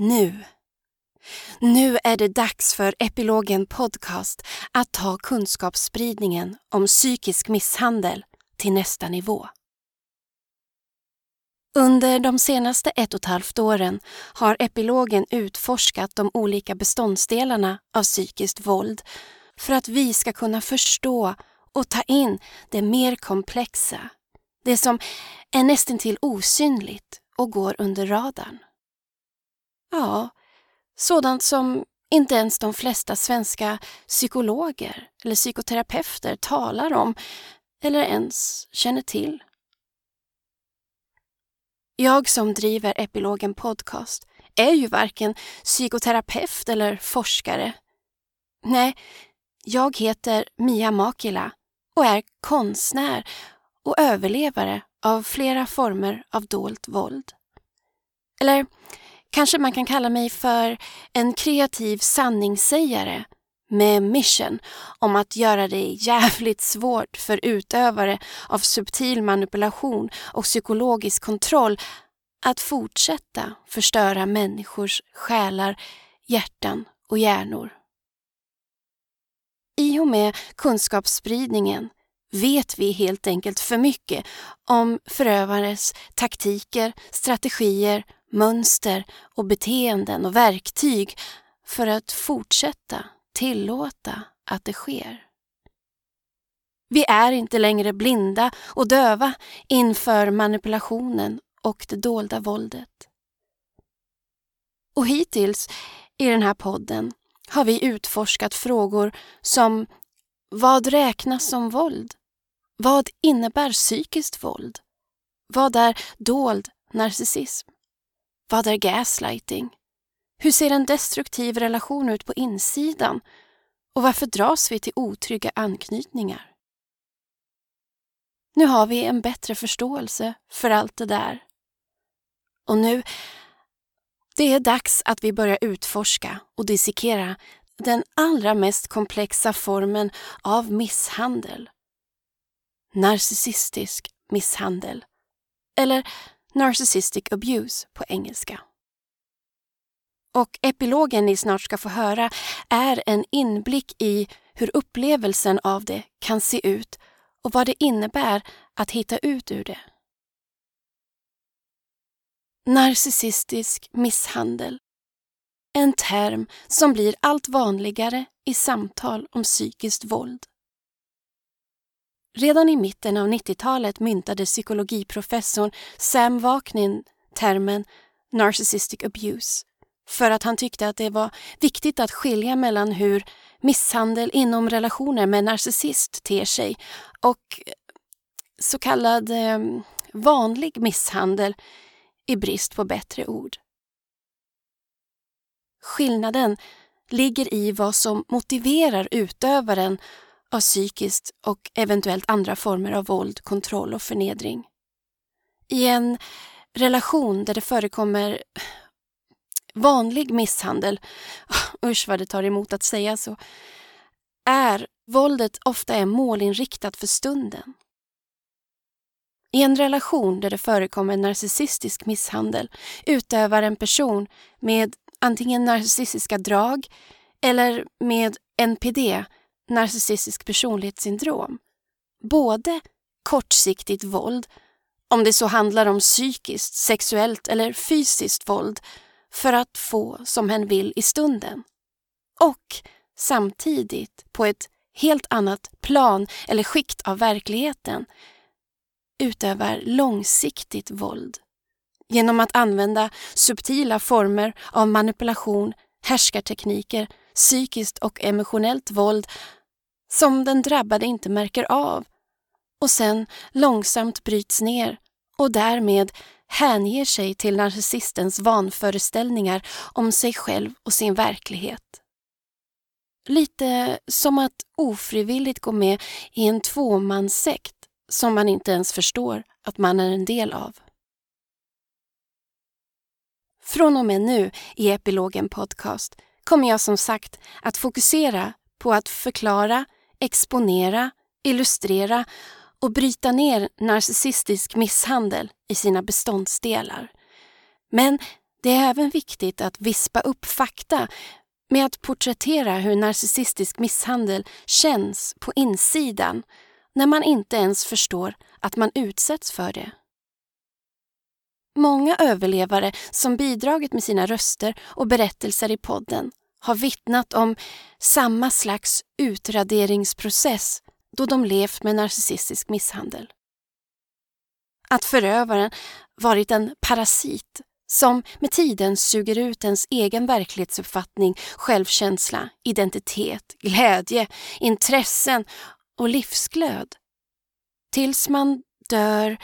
nu. Nu är det dags för Epilogen Podcast att ta kunskapsspridningen om psykisk misshandel till nästa nivå. Under de senaste ett och ett halvt åren har Epilogen utforskat de olika beståndsdelarna av psykiskt våld för att vi ska kunna förstå och ta in det mer komplexa, det som är nästintill osynligt och går under radarn. Ja, sådant som inte ens de flesta svenska psykologer eller psykoterapeuter talar om eller ens känner till. Jag som driver Epilogen Podcast är ju varken psykoterapeut eller forskare. Nej, jag heter Mia Makila och är konstnär och överlevare av flera former av dolt våld. Eller kanske man kan kalla mig för en kreativ sanningssägare med mission om att göra det jävligt svårt för utövare av subtil manipulation och psykologisk kontroll att fortsätta förstöra människors själar, hjärtan och hjärnor. I och med kunskapsspridningen vet vi helt enkelt för mycket om förövares taktiker, strategier, mönster och beteenden och verktyg för att fortsätta tillåta att det sker. Vi är inte längre blinda och döva inför manipulationen och det dolda våldet. Och hittills i den här podden har vi utforskat frågor som vad räknas som våld? Vad innebär psykiskt våld? Vad är dold narcissism? Vad är gaslighting? Hur ser en destruktiv relation ut på insidan? Och varför dras vi till otrygga anknytningar? Nu har vi en bättre förståelse för allt det där. Och nu, det är dags att vi börjar utforska och dissekera den allra mest komplexa formen av misshandel. Narcissistisk misshandel. Eller narcissistic abuse på engelska. Och epilogen ni snart ska få höra är en inblick i hur upplevelsen av det kan se ut och vad det innebär att hitta ut ur det. Narcissistisk misshandel. En term som blir allt vanligare i samtal om psykiskt våld. Redan i mitten av 90-talet myntade psykologiprofessorn Sam Vaknin termen narcissistic abuse för att han tyckte att det var viktigt att skilja mellan hur misshandel inom relationer med narcissist ter sig och eh, så kallad eh, vanlig misshandel i brist på bättre ord. Skillnaden ligger i vad som motiverar utövaren av psykiskt och eventuellt andra former av våld, kontroll och förnedring. I en relation där det förekommer vanlig misshandel, usch vad det tar emot att säga så, är våldet ofta är målinriktat för stunden. I en relation där det förekommer narcissistisk misshandel utövar en person med antingen narcissistiska drag eller med NPD, narcissistisk personlighetssyndrom, både kortsiktigt våld, om det så handlar om psykiskt, sexuellt eller fysiskt våld, för att få som hen vill i stunden. Och samtidigt på ett helt annat plan eller skikt av verkligheten utövar långsiktigt våld genom att använda subtila former av manipulation, härskartekniker, psykiskt och emotionellt våld som den drabbade inte märker av och sen långsamt bryts ner och därmed hänger sig till narcissistens vanföreställningar om sig själv och sin verklighet. Lite som att ofrivilligt gå med i en tvåmanssekt som man inte ens förstår att man är en del av. Från och med nu i Epilogen Podcast kommer jag som sagt att fokusera på att förklara, exponera, illustrera och bryta ner narcissistisk misshandel i sina beståndsdelar. Men Det är även viktigt att vispa upp fakta med att porträttera hur narcissistisk misshandel känns på insidan när man inte ens förstår att man utsätts för det. Många överlevare som bidragit med sina röster och berättelser i podden har vittnat om samma slags utraderingsprocess då de levt med narcissistisk misshandel. Att förövaren varit en parasit som med tiden suger ut ens egen verklighetsuppfattning, självkänsla, identitet, glädje, intressen och livsglöd. Tills man dör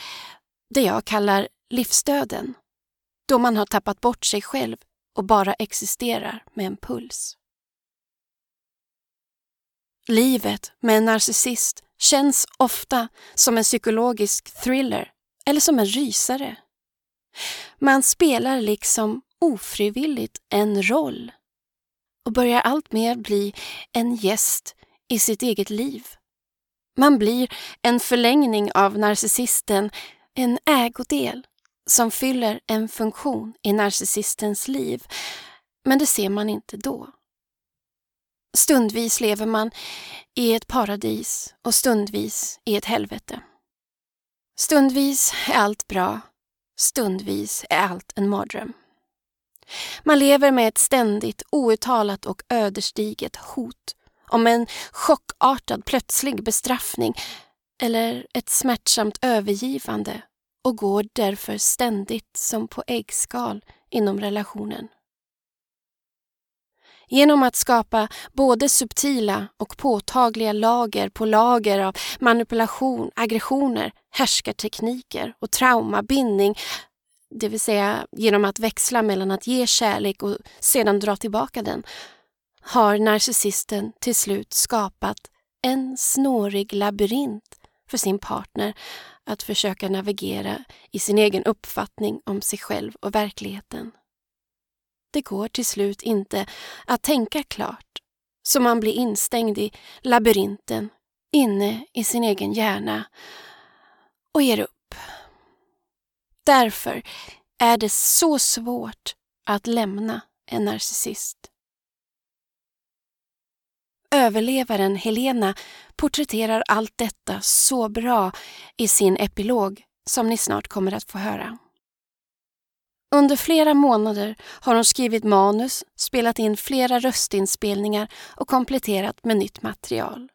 det jag kallar livsdöden, då man har tappat bort sig själv och bara existerar med en puls. Livet med en narcissist känns ofta som en psykologisk thriller eller som en rysare. Man spelar liksom ofrivilligt en roll och börjar alltmer bli en gäst i sitt eget liv. Man blir en förlängning av narcissisten, en ägodel som fyller en funktion i narcissistens liv, men det ser man inte då. Stundvis lever man i ett paradis och stundvis i ett helvete. Stundvis är allt bra, stundvis är allt en mardröm. Man lever med ett ständigt outtalat och ödesdigert hot om en chockartad plötslig bestraffning eller ett smärtsamt övergivande och går därför ständigt som på äggskal inom relationen. Genom att skapa både subtila och påtagliga lager på lager av manipulation, aggressioner, härskartekniker och traumabindning, det vill säga genom att växla mellan att ge kärlek och sedan dra tillbaka den, har narcissisten till slut skapat en snårig labyrint för sin partner att försöka navigera i sin egen uppfattning om sig själv och verkligheten. Det går till slut inte att tänka klart, så man blir instängd i labyrinten inne i sin egen hjärna och ger upp. Därför är det så svårt att lämna en narcissist. Överlevaren Helena porträtterar allt detta så bra i sin epilog som ni snart kommer att få höra. Under flera månader har hon skrivit manus, spelat in flera röstinspelningar och kompletterat med nytt material.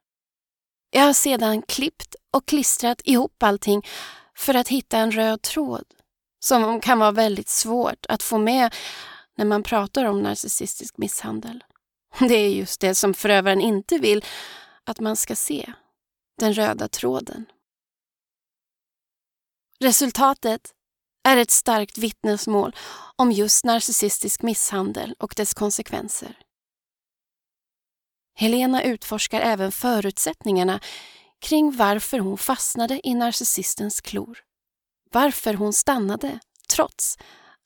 Jag har sedan klippt och klistrat ihop allting för att hitta en röd tråd som kan vara väldigt svårt att få med när man pratar om narcissistisk misshandel. Det är just det som förövaren inte vill att man ska se. Den röda tråden. Resultatet är ett starkt vittnesmål om just narcissistisk misshandel och dess konsekvenser. Helena utforskar även förutsättningarna kring varför hon fastnade i narcissistens klor. Varför hon stannade trots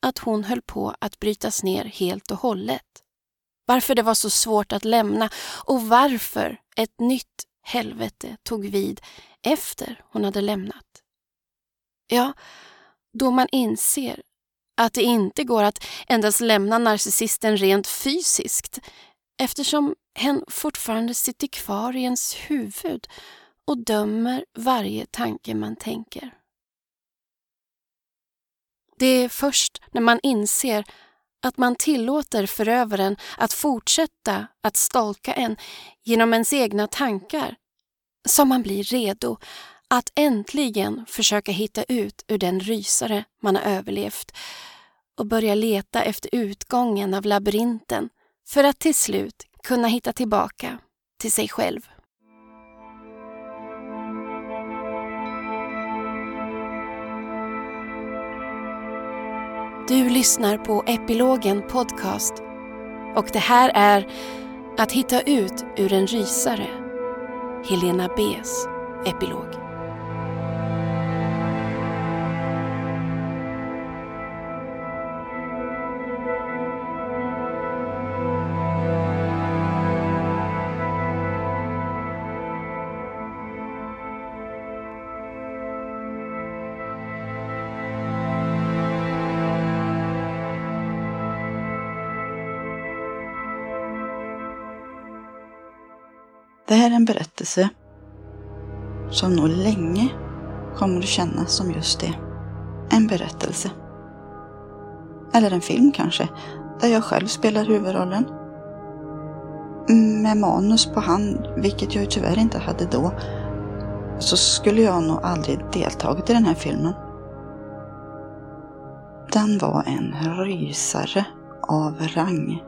att hon höll på att brytas ner helt och hållet. Varför det var så svårt att lämna och varför ett nytt helvete tog vid efter hon hade lämnat. Ja, då man inser att det inte går att endast lämna narcissisten rent fysiskt eftersom hen fortfarande sitter kvar i ens huvud och dömer varje tanke man tänker. Det är först när man inser att man tillåter förövaren att fortsätta att stalka en genom ens egna tankar som man blir redo att äntligen försöka hitta ut ur den rysare man har överlevt och börja leta efter utgången av labyrinten för att till slut kunna hitta tillbaka till sig själv. Du lyssnar på Epilogen Podcast och det här är Att hitta ut ur en rysare, Helena B's epilog. Är som nog länge kommer att kännas som just det. En berättelse. Eller en film kanske, där jag själv spelar huvudrollen. Med manus på hand, vilket jag ju tyvärr inte hade då, så skulle jag nog aldrig deltagit i den här filmen. Den var en rysare av rang.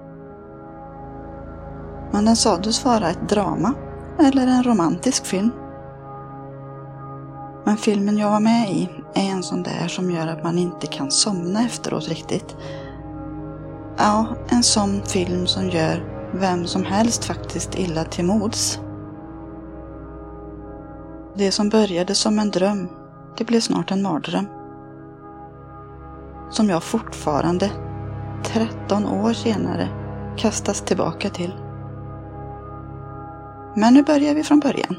Men den sades vara ett drama eller en romantisk film. Men filmen jag var med i är en sån där som gör att man inte kan somna efteråt riktigt. Ja, en sån film som gör vem som helst faktiskt illa till mods. Det som började som en dröm, det blev snart en mardröm. Som jag fortfarande, 13 år senare, kastas tillbaka till. Men nu börjar vi från början.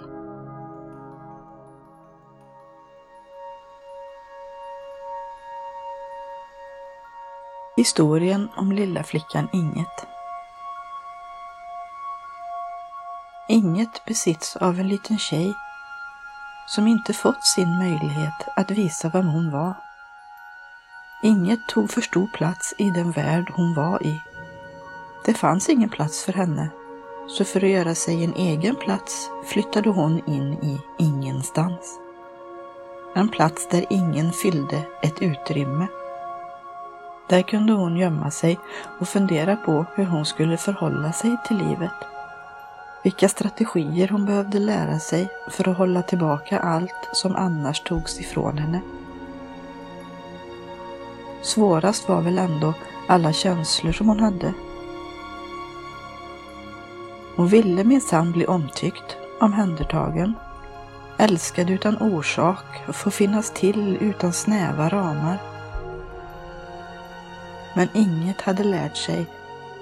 Historien om lilla flickan Inget. Inget besitts av en liten tjej som inte fått sin möjlighet att visa vem hon var. Inget tog för stor plats i den värld hon var i. Det fanns ingen plats för henne, så för att göra sig en egen plats flyttade hon in i ingenstans. En plats där ingen fyllde ett utrymme. Där kunde hon gömma sig och fundera på hur hon skulle förhålla sig till livet. Vilka strategier hon behövde lära sig för att hålla tillbaka allt som annars togs ifrån henne. Svårast var väl ändå alla känslor som hon hade. Hon ville minsann bli omtyckt, omhändertagen, älskad utan orsak, och få finnas till utan snäva ramar. Men inget hade lärt sig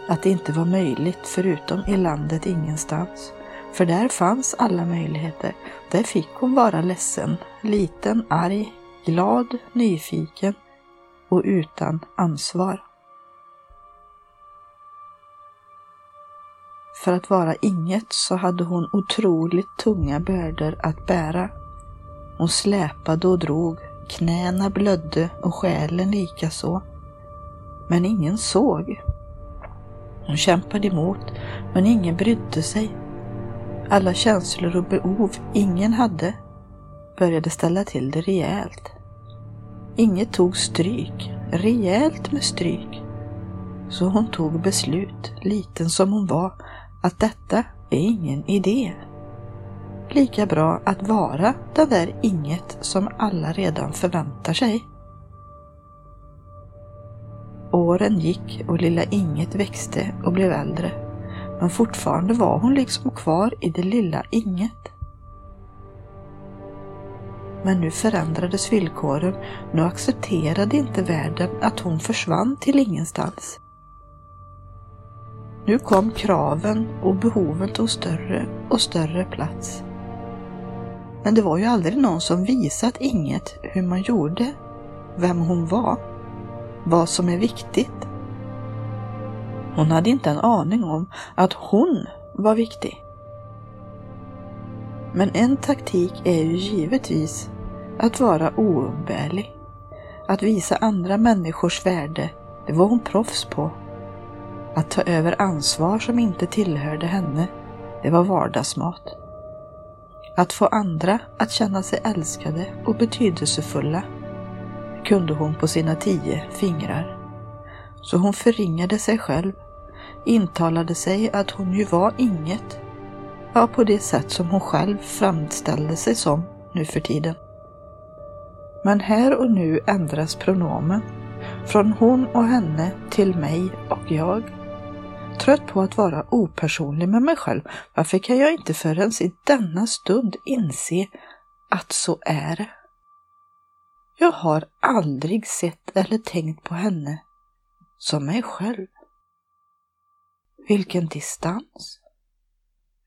att det inte var möjligt förutom i landet ingenstans. För där fanns alla möjligheter. Där fick hon vara ledsen, liten, arg, glad, nyfiken och utan ansvar. För att vara inget så hade hon otroligt tunga bördor att bära. Hon släpade och drog, knäna blödde och själen likaså. Men ingen såg. Hon kämpade emot, men ingen brydde sig. Alla känslor och behov ingen hade började ställa till det rejält. Inget tog stryk, rejält med stryk. Så hon tog beslut, liten som hon var, att detta är ingen idé. Lika bra att vara den där inget som alla redan förväntar sig. Åren gick och lilla Inget växte och blev äldre. Men fortfarande var hon liksom kvar i det lilla Inget. Men nu förändrades villkoren. Nu accepterade inte världen att hon försvann till ingenstans. Nu kom kraven och behoven tog större och större plats. Men det var ju aldrig någon som visat inget hur man gjorde, vem hon var, vad som är viktigt. Hon hade inte en aning om att hon var viktig. Men en taktik är ju givetvis att vara oumbärlig. Att visa andra människors värde, det var hon proffs på. Att ta över ansvar som inte tillhörde henne, det var vardagsmat. Att få andra att känna sig älskade och betydelsefulla kunde hon på sina tio fingrar. Så hon förringade sig själv, intalade sig att hon ju var inget, ja på det sätt som hon själv framställde sig som nu för tiden. Men här och nu ändras pronomen från hon och henne till mig och jag. Trött på att vara opersonlig med mig själv, varför kan jag inte förrän i denna stund inse att så är det? Jag har aldrig sett eller tänkt på henne som mig själv. Vilken distans!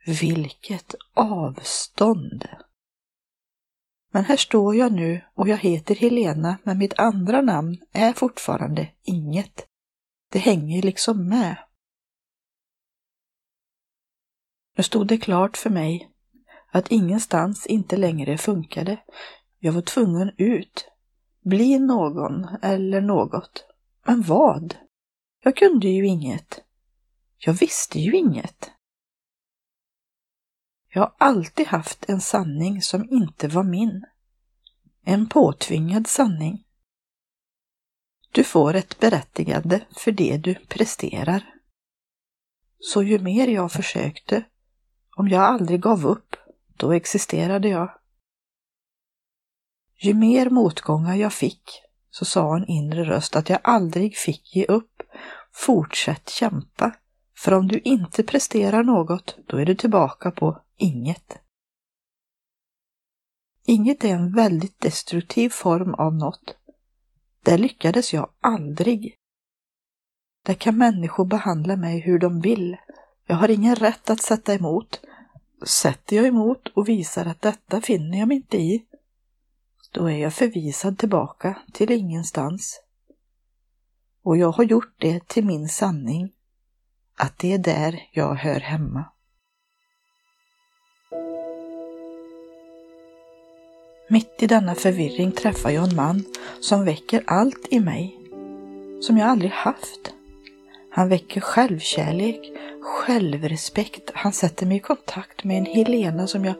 Vilket avstånd! Men här står jag nu och jag heter Helena men mitt andra namn är fortfarande inget. Det hänger liksom med. Nu stod det klart för mig att ingenstans inte längre funkade. Jag var tvungen ut, bli någon eller något. Men vad? Jag kunde ju inget. Jag visste ju inget. Jag har alltid haft en sanning som inte var min. En påtvingad sanning. Du får ett berättigande för det du presterar. Så ju mer jag försökte, om jag aldrig gav upp, då existerade jag. Ju mer motgångar jag fick, så sa en inre röst att jag aldrig fick ge upp. Fortsätt kämpa, för om du inte presterar något, då är du tillbaka på inget. Inget är en väldigt destruktiv form av något. Där lyckades jag aldrig. Där kan människor behandla mig hur de vill. Jag har ingen rätt att sätta emot. Sätter jag emot och visar att detta finner jag mig inte i, då är jag förvisad tillbaka till ingenstans. Och jag har gjort det till min sanning, att det är där jag hör hemma. Mitt i denna förvirring träffar jag en man som väcker allt i mig som jag aldrig haft. Han väcker självkärlek, självrespekt. Han sätter mig i kontakt med en Helena som jag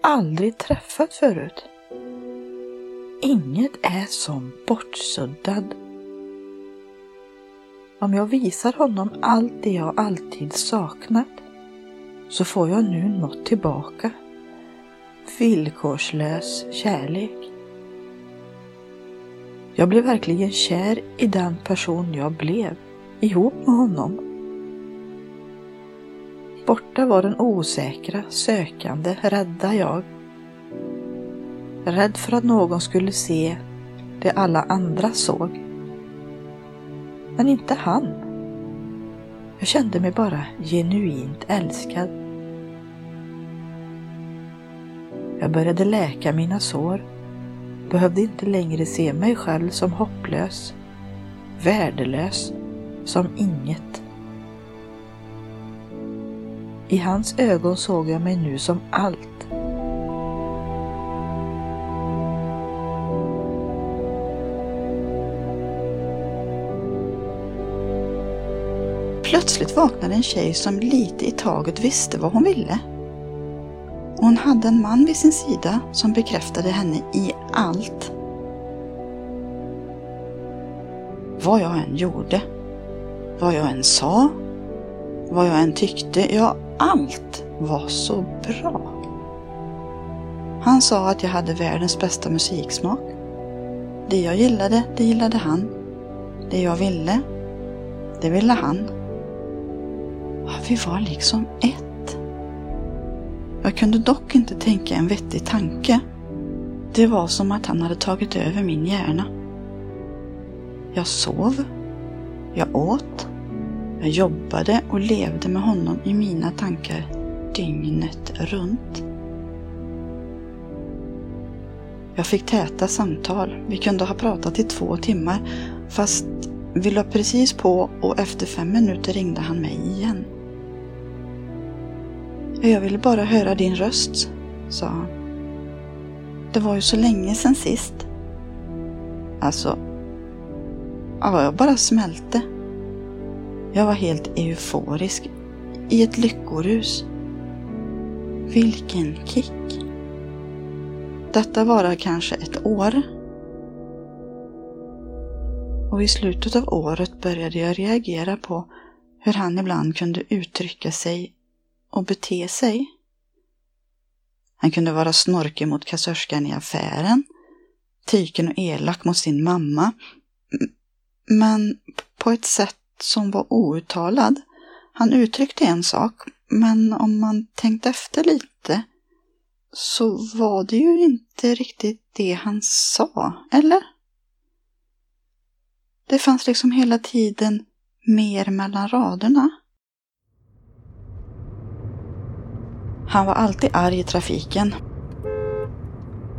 aldrig träffat förut. Inget är som bortsuddad. Om jag visar honom allt det jag alltid saknat så får jag nu något tillbaka. Villkorslös kärlek. Jag blev verkligen kär i den person jag blev, ihop med honom. Borta var den osäkra, sökande, rädda jag. Rädd för att någon skulle se det alla andra såg. Men inte han. Jag kände mig bara genuint älskad. Jag började läka mina sår. Behövde inte längre se mig själv som hopplös, värdelös, som inget. I hans ögon såg jag mig nu som allt. Plötsligt vaknade en tjej som lite i taget visste vad hon ville. Hon hade en man vid sin sida som bekräftade henne i allt. Vad jag än gjorde, vad jag än sa, vad jag än tyckte, ja allt var så bra. Han sa att jag hade världens bästa musiksmak. Det jag gillade, det gillade han. Det jag ville, det ville han. Vi var liksom ett. Jag kunde dock inte tänka en vettig tanke. Det var som att han hade tagit över min hjärna. Jag sov. Jag åt. Jag jobbade och levde med honom i mina tankar dygnet runt. Jag fick täta samtal. Vi kunde ha pratat i två timmar fast vi la precis på och efter fem minuter ringde han mig igen. Jag ville bara höra din röst, sa han. Det var ju så länge sedan sist. Alltså, ja, jag bara smälte. Jag var helt euforisk, i ett lyckorus. Vilken kick! Detta varar kanske ett år. Och i slutet av året började jag reagera på hur han ibland kunde uttrycka sig och bete sig. Han kunde vara snorkig mot kassörskan i affären, tyken och elak mot sin mamma, men på ett sätt som var outtalad. Han uttryckte en sak, men om man tänkte efter lite så var det ju inte riktigt det han sa, eller? Det fanns liksom hela tiden mer mellan raderna. Han var alltid arg i trafiken.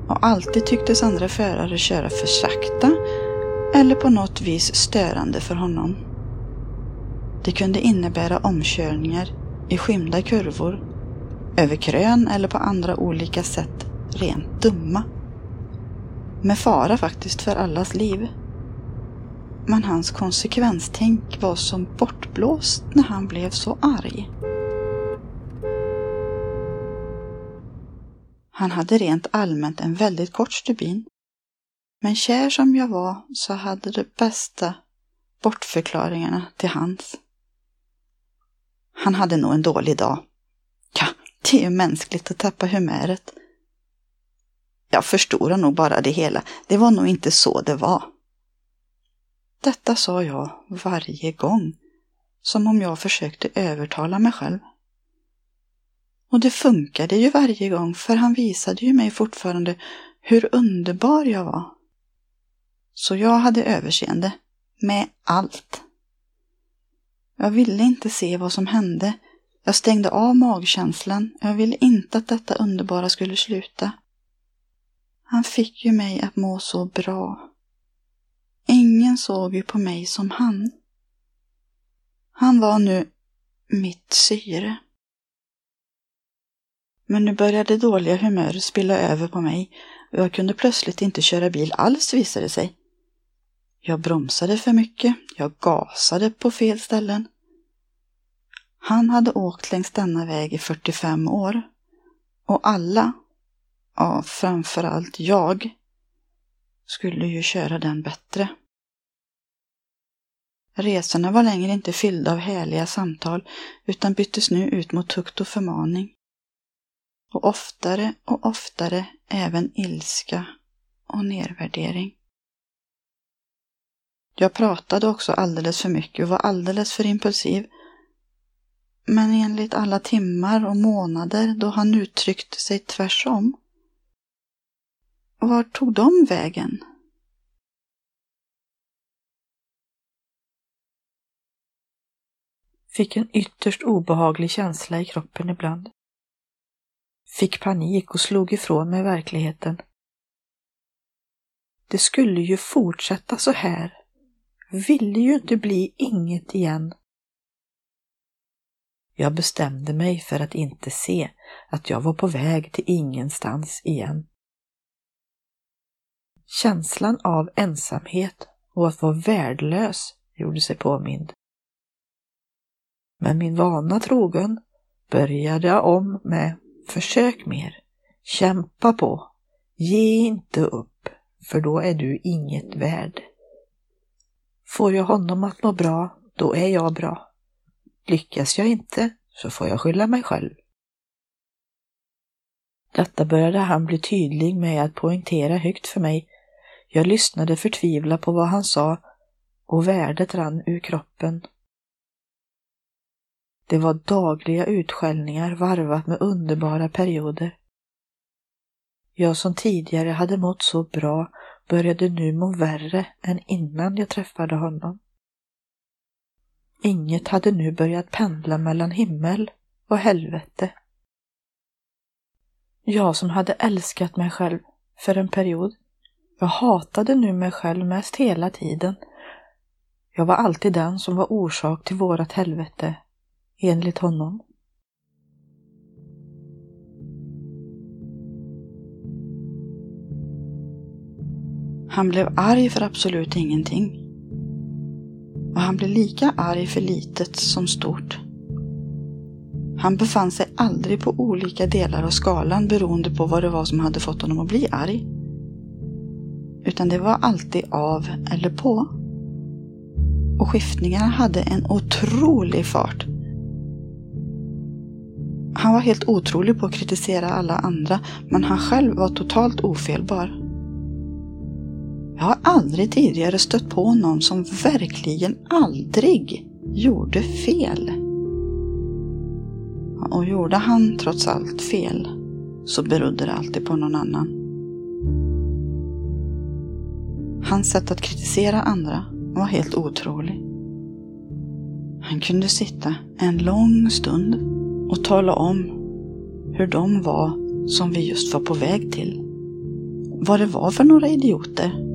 Och alltid tycktes andra förare köra för sakta eller på något vis störande för honom. Det kunde innebära omkörningar i skymda kurvor över krön eller på andra olika sätt rent dumma. Med fara faktiskt för allas liv. Men hans konsekvenstänk var som bortblåst när han blev så arg. Han hade rent allmänt en väldigt kort stubin. Men kär som jag var så hade det bästa bortförklaringarna till hans. Han hade nog en dålig dag. Ja, det är ju mänskligt att tappa humöret. Jag förstod nog bara det hela. Det var nog inte så det var. Detta sa jag varje gång, som om jag försökte övertala mig själv. Och det funkade ju varje gång, för han visade ju mig fortfarande hur underbar jag var. Så jag hade överseende med allt. Jag ville inte se vad som hände. Jag stängde av magkänslan. Jag ville inte att detta underbara skulle sluta. Han fick ju mig att må så bra. Ingen såg ju på mig som han. Han var nu mitt syre. Men nu började dåliga humör spilla över på mig och jag kunde plötsligt inte köra bil alls visade det sig. Jag bromsade för mycket, jag gasade på fel ställen. Han hade åkt längs denna väg i 45 år. Och alla, ja framförallt jag, skulle ju köra den bättre. Resorna var längre inte fyllda av härliga samtal utan byttes nu ut mot tukt och förmaning. Och oftare och oftare även ilska och nedvärdering. Jag pratade också alldeles för mycket och var alldeles för impulsiv. Men enligt alla timmar och månader då han uttryckte sig tvärsom. Var tog de vägen? Fick en ytterst obehaglig känsla i kroppen ibland. Fick panik och slog ifrån mig verkligheten. Det skulle ju fortsätta så här ville ju inte bli inget igen. Jag bestämde mig för att inte se att jag var på väg till ingenstans igen. Känslan av ensamhet och att vara värdelös gjorde sig påmind. Men min vana trogen började jag om med försök mer, kämpa på, ge inte upp, för då är du inget värd. Får jag honom att må bra, då är jag bra. Lyckas jag inte, så får jag skylla mig själv. Detta började han bli tydlig med att poängtera högt för mig. Jag lyssnade förtvivlat på vad han sa och värdet rann ur kroppen. Det var dagliga utskällningar varvat med underbara perioder. Jag som tidigare hade mått så bra började nu må värre än innan jag träffade honom. Inget hade nu börjat pendla mellan himmel och helvete. Jag som hade älskat mig själv för en period. Jag hatade nu mig själv mest hela tiden. Jag var alltid den som var orsak till vårat helvete, enligt honom. Han blev arg för absolut ingenting. Och han blev lika arg för litet som stort. Han befann sig aldrig på olika delar av skalan beroende på vad det var som hade fått honom att bli arg. Utan det var alltid av eller på. Och skiftningarna hade en otrolig fart. Han var helt otrolig på att kritisera alla andra, men han själv var totalt ofelbar. Jag har aldrig tidigare stött på någon som verkligen aldrig gjorde fel. Och gjorde han trots allt fel så berodde det alltid på någon annan. Hans sätt att kritisera andra var helt otrolig. Han kunde sitta en lång stund och tala om hur de var som vi just var på väg till. Vad det var för några idioter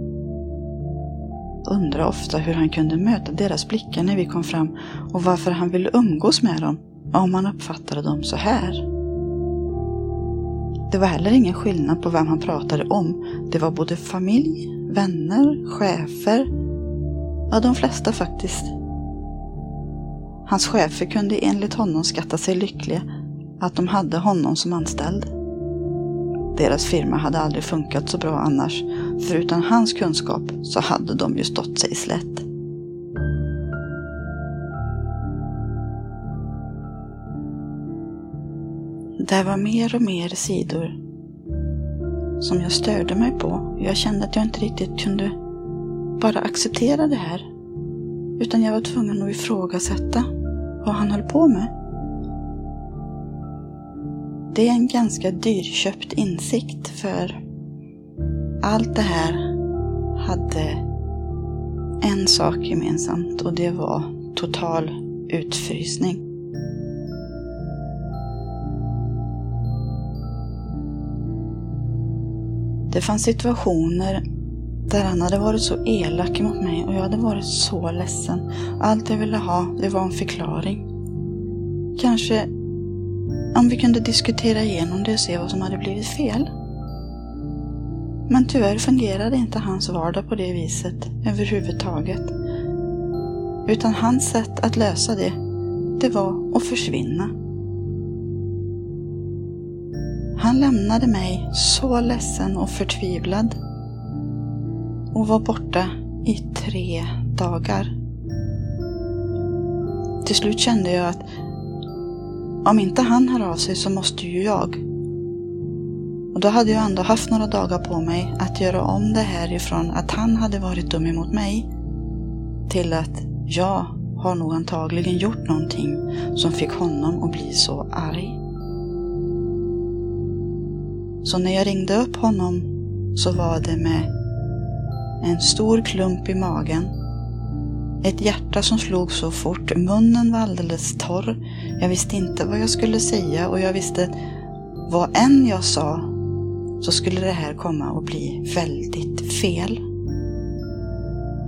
undrade ofta hur han kunde möta deras blickar när vi kom fram och varför han ville umgås med dem om han uppfattade dem så här. Det var heller ingen skillnad på vem han pratade om. Det var både familj, vänner, chefer. Ja, de flesta faktiskt. Hans chefer kunde enligt honom skatta sig lyckliga att de hade honom som anställd. Deras firma hade aldrig funkat så bra annars, för utan hans kunskap så hade de ju stått sig slätt. Det var mer och mer sidor som jag störde mig på. Jag kände att jag inte riktigt kunde bara acceptera det här. Utan jag var tvungen att ifrågasätta vad han höll på med. Det är en ganska dyrköpt insikt för allt det här hade en sak gemensamt och det var total utfrysning. Det fanns situationer där han hade varit så elak mot mig och jag hade varit så ledsen. Allt jag ville ha, det var en förklaring. Kanske om vi kunde diskutera igenom det och se vad som hade blivit fel. Men tyvärr fungerade inte hans vardag på det viset överhuvudtaget. Utan hans sätt att lösa det, det var att försvinna. Han lämnade mig så ledsen och förtvivlad och var borta i tre dagar. Till slut kände jag att om inte han hör av sig så måste ju jag. Och då hade jag ändå haft några dagar på mig att göra om det här ifrån att han hade varit dum emot mig till att jag har nog antagligen gjort någonting som fick honom att bli så arg. Så när jag ringde upp honom så var det med en stor klump i magen ett hjärta som slog så fort, munnen var alldeles torr. Jag visste inte vad jag skulle säga och jag visste vad än jag sa så skulle det här komma att bli väldigt fel.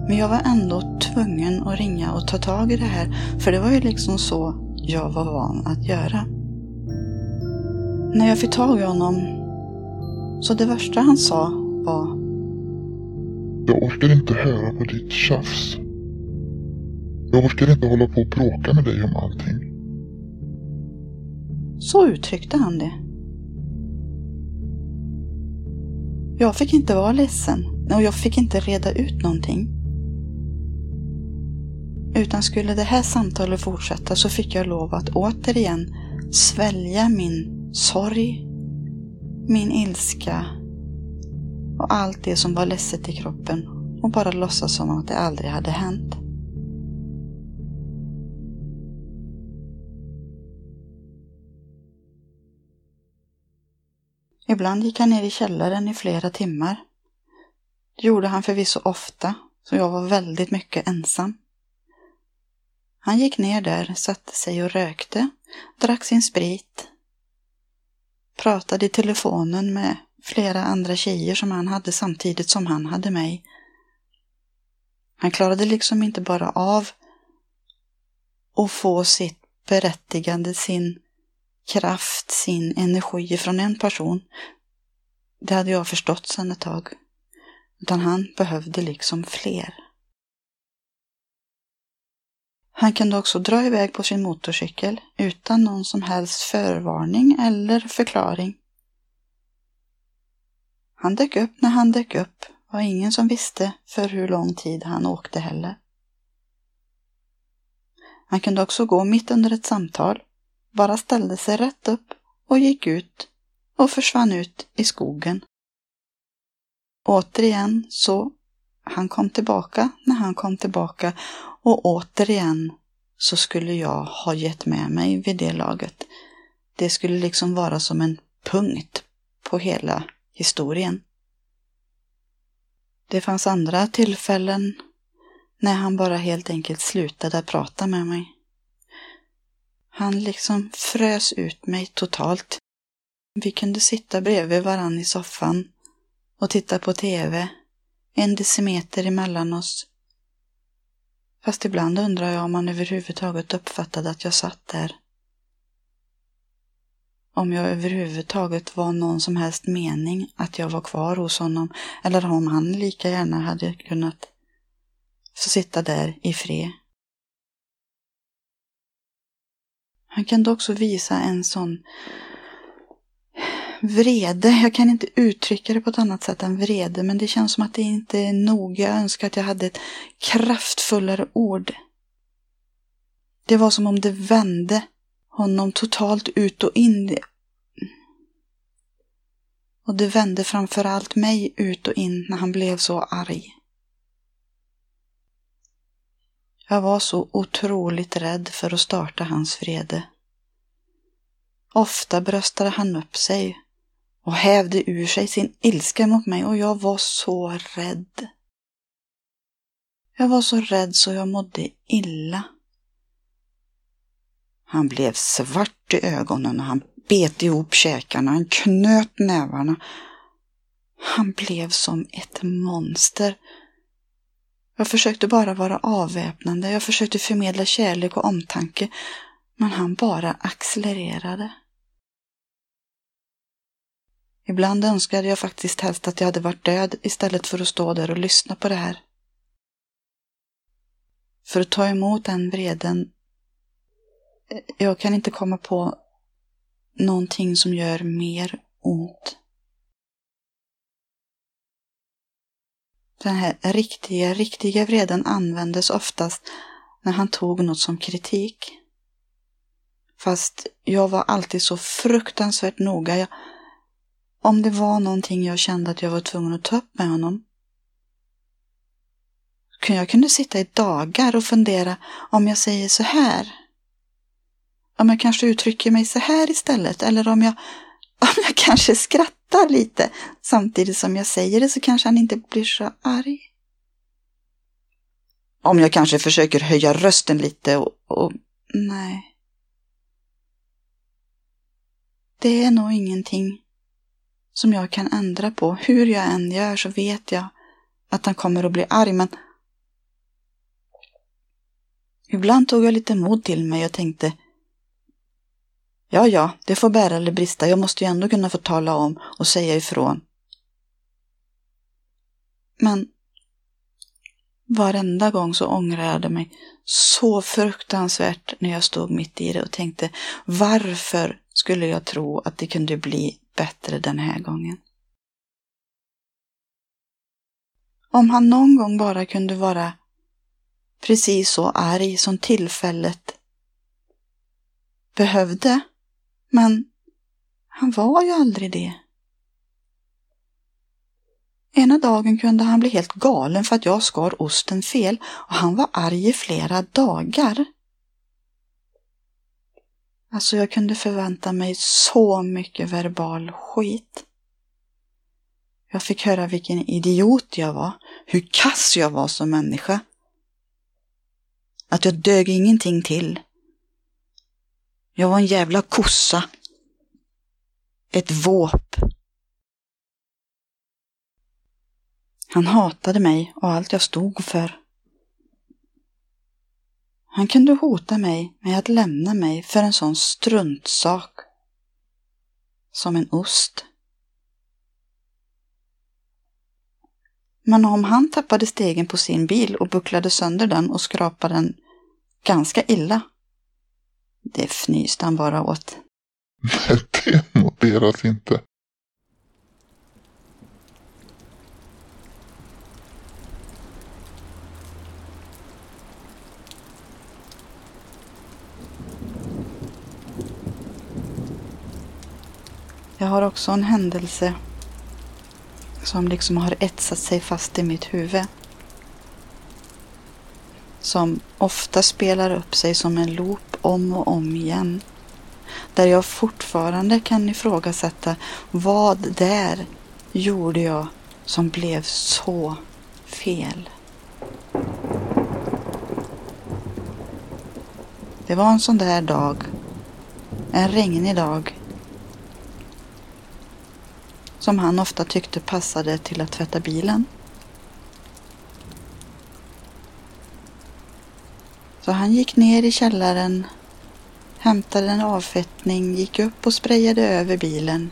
Men jag var ändå tvungen att ringa och ta tag i det här, för det var ju liksom så jag var van att göra. När jag fick tag i honom, så det värsta han sa var Jag orkar inte höra på ditt tjafs. Jag orkar inte hålla på och bråka med dig om allting. Så uttryckte han det. Jag fick inte vara ledsen och jag fick inte reda ut någonting. Utan skulle det här samtalet fortsätta så fick jag lov att återigen svälja min sorg, min ilska och allt det som var ledset i kroppen och bara låtsas som att det aldrig hade hänt. Ibland gick han ner i källaren i flera timmar. Det gjorde han förvisso ofta, så jag var väldigt mycket ensam. Han gick ner där, satte sig och rökte, drack sin sprit, pratade i telefonen med flera andra tjejer som han hade samtidigt som han hade mig. Han klarade liksom inte bara av att få sitt berättigande, sin kraft, sin energi från en person. Det hade jag förstått sedan ett tag. Utan han behövde liksom fler. Han kunde också dra iväg på sin motorcykel utan någon som helst förvarning eller förklaring. Han dök upp när han dök upp var ingen som visste för hur lång tid han åkte heller. Han kunde också gå mitt under ett samtal bara ställde sig rätt upp och gick ut och försvann ut i skogen. Återigen så han kom tillbaka när han kom tillbaka och återigen så skulle jag ha gett med mig vid det laget. Det skulle liksom vara som en punkt på hela historien. Det fanns andra tillfällen när han bara helt enkelt slutade prata med mig. Han liksom frös ut mig totalt. Vi kunde sitta bredvid varann i soffan och titta på TV, en decimeter emellan oss. Fast ibland undrar jag om han överhuvudtaget uppfattade att jag satt där. om jag överhuvudtaget var någon som helst mening att jag var kvar hos honom eller om han lika gärna hade kunnat få sitta där i fred. Han kunde också visa en sån vrede. Jag kan inte uttrycka det på ett annat sätt än vrede, men det känns som att det inte är nog. Jag önskar att jag hade ett kraftfullare ord. Det var som om det vände honom totalt ut och in. Och det vände framförallt mig ut och in när han blev så arg. Jag var så otroligt rädd för att starta hans vrede. Ofta bröstade han upp sig och hävde ur sig sin ilska mot mig och jag var så rädd. Jag var så rädd så jag mådde illa. Han blev svart i ögonen och han bet ihop käkarna, han knöt nävarna. Han blev som ett monster. Jag försökte bara vara avväpnande, jag försökte förmedla kärlek och omtanke, men han bara accelererade. Ibland önskade jag faktiskt helst att jag hade varit död istället för att stå där och lyssna på det här. För att ta emot den vreden. Eh, jag kan inte komma på någonting som gör mer ont. Den här riktiga, riktiga vreden användes oftast när han tog något som kritik. Fast jag var alltid så fruktansvärt noga. Jag, om det var någonting jag kände att jag var tvungen att ta upp med honom. Jag kunde sitta i dagar och fundera om jag säger så här. Om jag kanske uttrycker mig så här istället eller om jag, om jag kanske skrattar lite samtidigt som jag säger det så kanske han inte blir så arg. Om jag kanske försöker höja rösten lite och, och nej. Det är nog ingenting som jag kan ändra på. Hur jag än gör så vet jag att han kommer att bli arg, men ibland tog jag lite mod till mig och tänkte Ja, ja, det får bära eller brista. Jag måste ju ändå kunna få tala om och säga ifrån. Men varenda gång så ångrade jag mig så fruktansvärt när jag stod mitt i det och tänkte varför skulle jag tro att det kunde bli bättre den här gången. Om han någon gång bara kunde vara precis så arg som tillfället behövde. Men han var ju aldrig det. Ena dagen kunde han bli helt galen för att jag skar osten fel och han var arg i flera dagar. Alltså jag kunde förvänta mig så mycket verbal skit. Jag fick höra vilken idiot jag var, hur kass jag var som människa. Att jag dög ingenting till. Jag var en jävla kossa. Ett våp. Han hatade mig och allt jag stod för. Han kunde hota mig med att lämna mig för en sån struntsak som en ost. Men om han tappade stegen på sin bil och bucklade sönder den och skrapade den ganska illa, det fnyste han bara åt. Det noteras inte. Jag har också en händelse som liksom har etsat sig fast i mitt huvud. Som ofta spelar upp sig som en loop om och om igen. Där jag fortfarande kan ifrågasätta vad där gjorde jag som blev så fel. Det var en sån där dag. En regnig dag som han ofta tyckte passade till att tvätta bilen. Så han gick ner i källaren hämtade en avfettning, gick upp och sprayade över bilen.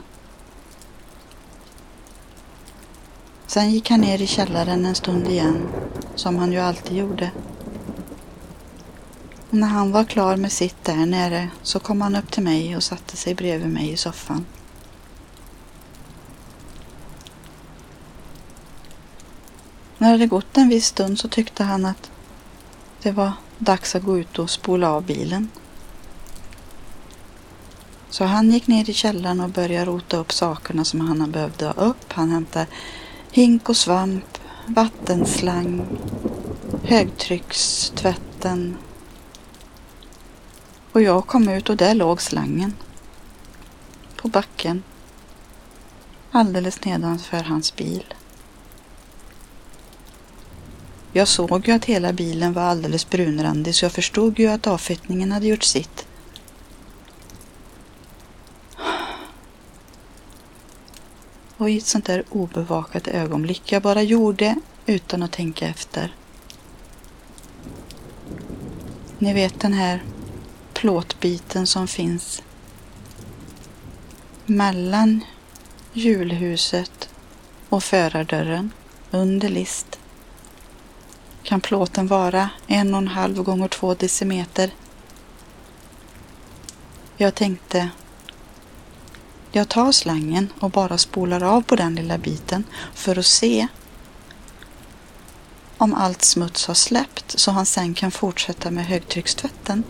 Sen gick han ner i källaren en stund igen, som han ju alltid gjorde. Och när han var klar med sitt där nere så kom han upp till mig och satte sig bredvid mig i soffan. När det hade gått en viss stund så tyckte han att det var dags att gå ut och spola av bilen. Så han gick ner i källaren och började rota upp sakerna som han behövde ha upp. Han hämtade hink och svamp, vattenslang, högtryckstvätten. Och jag kom ut och där låg slangen. På backen. Alldeles nedanför hans bil. Jag såg ju att hela bilen var alldeles brunrandig så jag förstod ju att avfettningen hade gjort sitt. Och i ett sånt där obevakat ögonblick jag bara gjorde utan att tänka efter. Ni vet den här plåtbiten som finns mellan hjulhuset och förardörren under list kan plåten vara en och en halv gånger två decimeter. Jag tänkte, jag tar slangen och bara spolar av på den lilla biten för att se om allt smuts har släppt så han sen kan fortsätta med högtryckstvätten.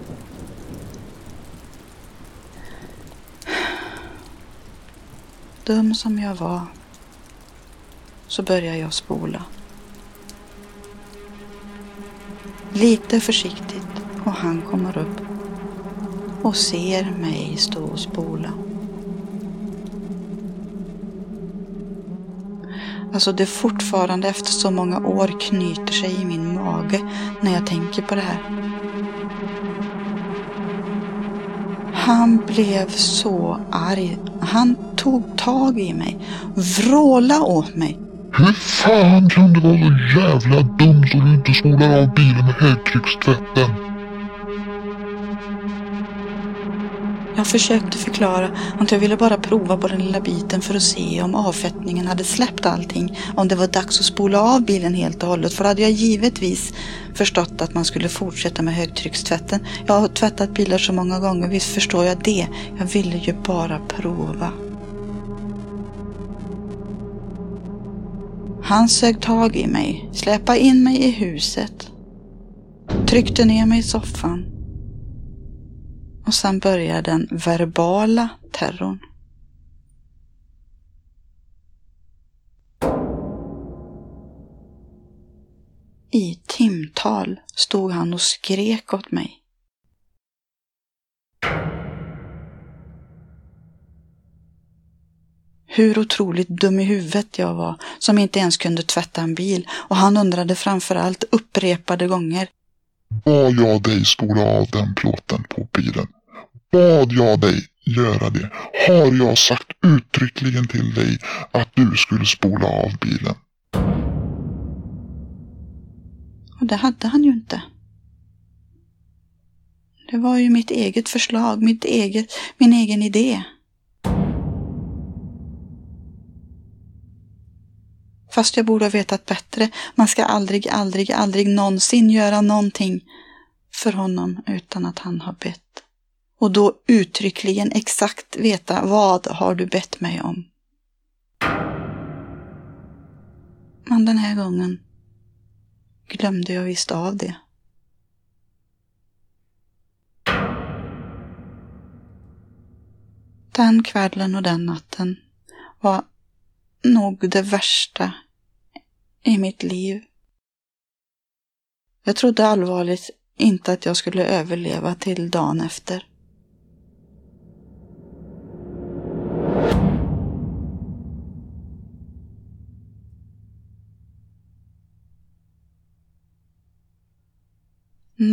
Dum som jag var så börjar jag spola. Lite försiktigt och han kommer upp och ser mig stå och spola. Alltså det fortfarande efter så många år knyter sig i min mage när jag tänker på det här. Han blev så arg. Han tog tag i mig, vråla åt mig hur fan kan du vara så jävla dum så du inte spolar av bilen med högtryckstvätten? Jag försökte förklara att jag ville bara prova på den lilla biten för att se om avfettningen hade släppt allting. Om det var dags att spola av bilen helt och hållet. För hade jag givetvis förstått att man skulle fortsätta med högtryckstvätten. Jag har tvättat bilar så många gånger, visst förstår jag det. Jag ville ju bara prova. Han sög tag i mig, släpade in mig i huset, tryckte ner mig i soffan. Och sen började den verbala terrorn. I timtal stod han och skrek åt mig. hur otroligt dum i huvudet jag var som inte ens kunde tvätta en bil och han undrade framförallt upprepade gånger. Bad jag dig spola av den plåten på bilen? Bad jag dig göra det? Har jag sagt uttryckligen till dig att du skulle spola av bilen? Och det hade han ju inte. Det var ju mitt eget förslag, mitt eget, min egen idé. Fast jag borde ha vetat bättre. Man ska aldrig, aldrig, aldrig någonsin göra någonting för honom utan att han har bett. Och då uttryckligen exakt veta vad har du bett mig om. Men den här gången glömde jag visst av det. Den kvällen och den natten var nog det värsta i mitt liv. Jag trodde allvarligt inte att jag skulle överleva till dagen efter.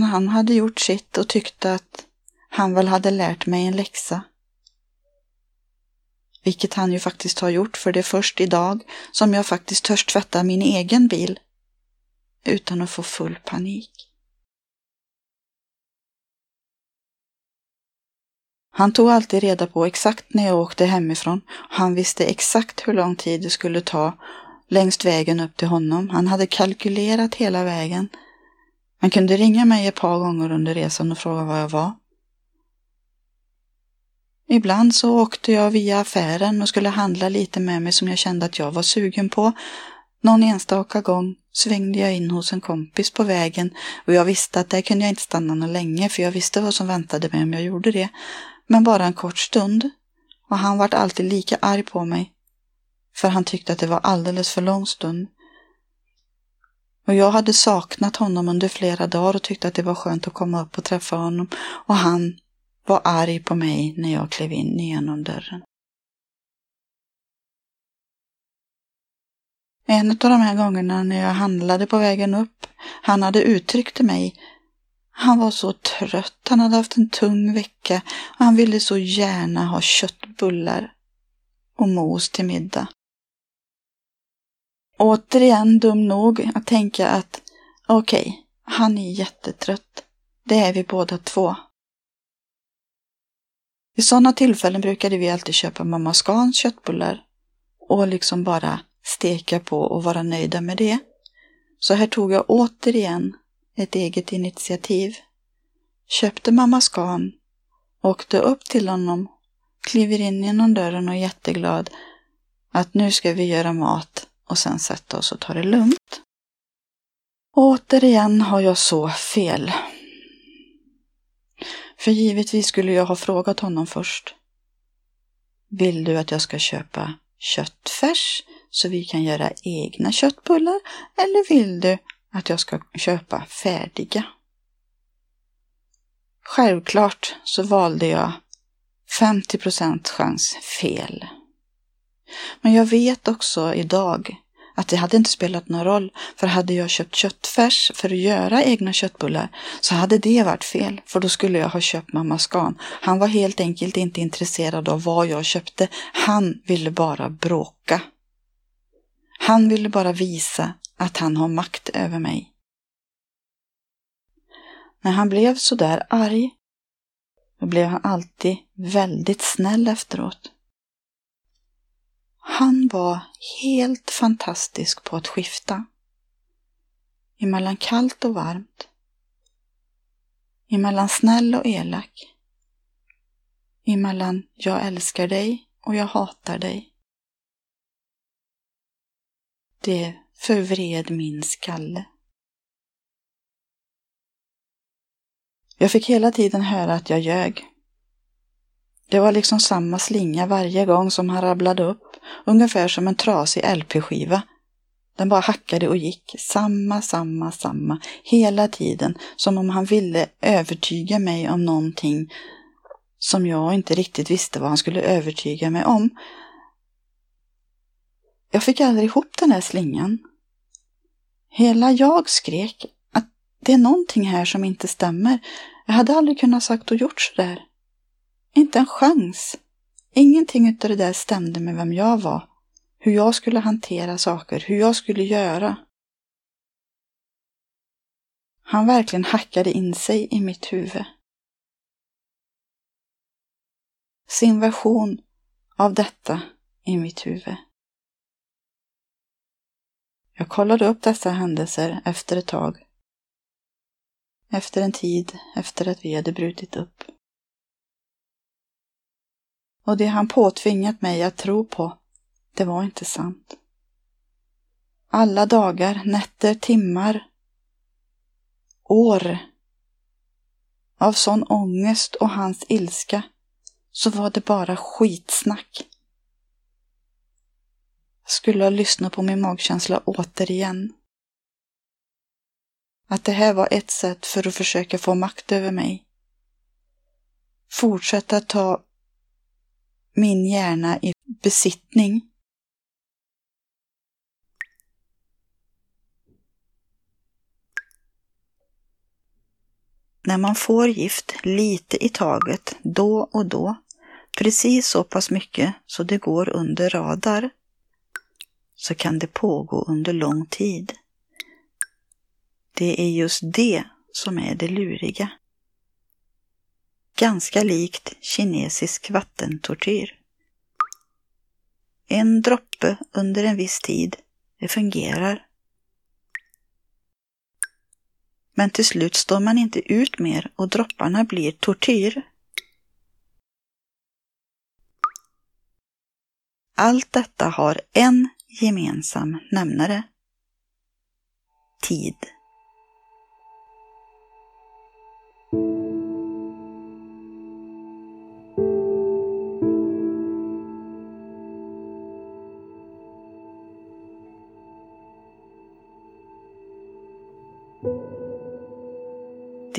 Han hade gjort sitt och tyckte att han väl hade lärt mig en läxa vilket han ju faktiskt har gjort, för det är först idag som jag faktiskt törs tvätta min egen bil utan att få full panik. Han tog alltid reda på exakt när jag åkte hemifrån. Han visste exakt hur lång tid det skulle ta längst vägen upp till honom. Han hade kalkylerat hela vägen. Han kunde ringa mig ett par gånger under resan och fråga var jag var. Ibland så åkte jag via affären och skulle handla lite med mig som jag kände att jag var sugen på. Någon enstaka gång svängde jag in hos en kompis på vägen och jag visste att där kunde jag inte stanna någon länge för jag visste vad som väntade mig om jag gjorde det. Men bara en kort stund. Och han vart alltid lika arg på mig. För han tyckte att det var alldeles för lång stund. Och jag hade saknat honom under flera dagar och tyckte att det var skönt att komma upp och träffa honom. Och han var arg på mig när jag klev in genom dörren. En av de här gångerna när jag handlade på vägen upp, han hade uttryckt till mig han var så trött, han hade haft en tung vecka och han ville så gärna ha köttbullar och mos till middag. Återigen dum nog att tänka att okej, okay, han är jättetrött. Det är vi båda två. Vid sådana tillfällen brukade vi alltid köpa mamma Scans köttbullar och liksom bara steka på och vara nöjda med det. Så här tog jag återigen ett eget initiativ. Köpte mamma Scan, åkte upp till honom, kliver in genom dörren och är jätteglad att nu ska vi göra mat och sen sätta oss och ta det lugnt. Återigen har jag så fel. För givetvis skulle jag ha frågat honom först. Vill du att jag ska köpa köttfärs så vi kan göra egna köttbullar eller vill du att jag ska köpa färdiga? Självklart så valde jag 50 chans fel. Men jag vet också idag att det hade inte spelat någon roll, för hade jag köpt köttfärs för att göra egna köttbullar så hade det varit fel, för då skulle jag ha köpt mamma Scan. Han var helt enkelt inte intresserad av vad jag köpte. Han ville bara bråka. Han ville bara visa att han har makt över mig. När han blev så där arg, då blev han alltid väldigt snäll efteråt. Han var helt fantastisk på att skifta. Emellan kallt och varmt. Emellan snäll och elak. Emellan jag älskar dig och jag hatar dig. Det förvred min skalle. Jag fick hela tiden höra att jag ljög. Det var liksom samma slinga varje gång som han rabblade upp, ungefär som en trasig LP-skiva. Den bara hackade och gick, samma, samma, samma, hela tiden, som om han ville övertyga mig om någonting som jag inte riktigt visste vad han skulle övertyga mig om. Jag fick aldrig ihop den här slingan. Hela jag skrek att det är någonting här som inte stämmer. Jag hade aldrig kunnat sagt och gjort sådär. Inte en chans. Ingenting utav det där stämde med vem jag var, hur jag skulle hantera saker, hur jag skulle göra. Han verkligen hackade in sig i mitt huvud. Sin version av detta i mitt huvud. Jag kollade upp dessa händelser efter ett tag. Efter en tid efter att vi hade brutit upp och det han påtvingat mig att tro på, det var inte sant. Alla dagar, nätter, timmar, år av sån ångest och hans ilska så var det bara skitsnack. Jag skulle ha lyssnat på min magkänsla återigen. Att det här var ett sätt för att försöka få makt över mig. Fortsätta ta min hjärna i besittning. När man får gift lite i taget, då och då, precis så pass mycket så det går under radar, så kan det pågå under lång tid. Det är just det som är det luriga ganska likt kinesisk vattentortyr. En droppe under en viss tid, det fungerar. Men till slut står man inte ut mer och dropparna blir tortyr. Allt detta har en gemensam nämnare. Tid.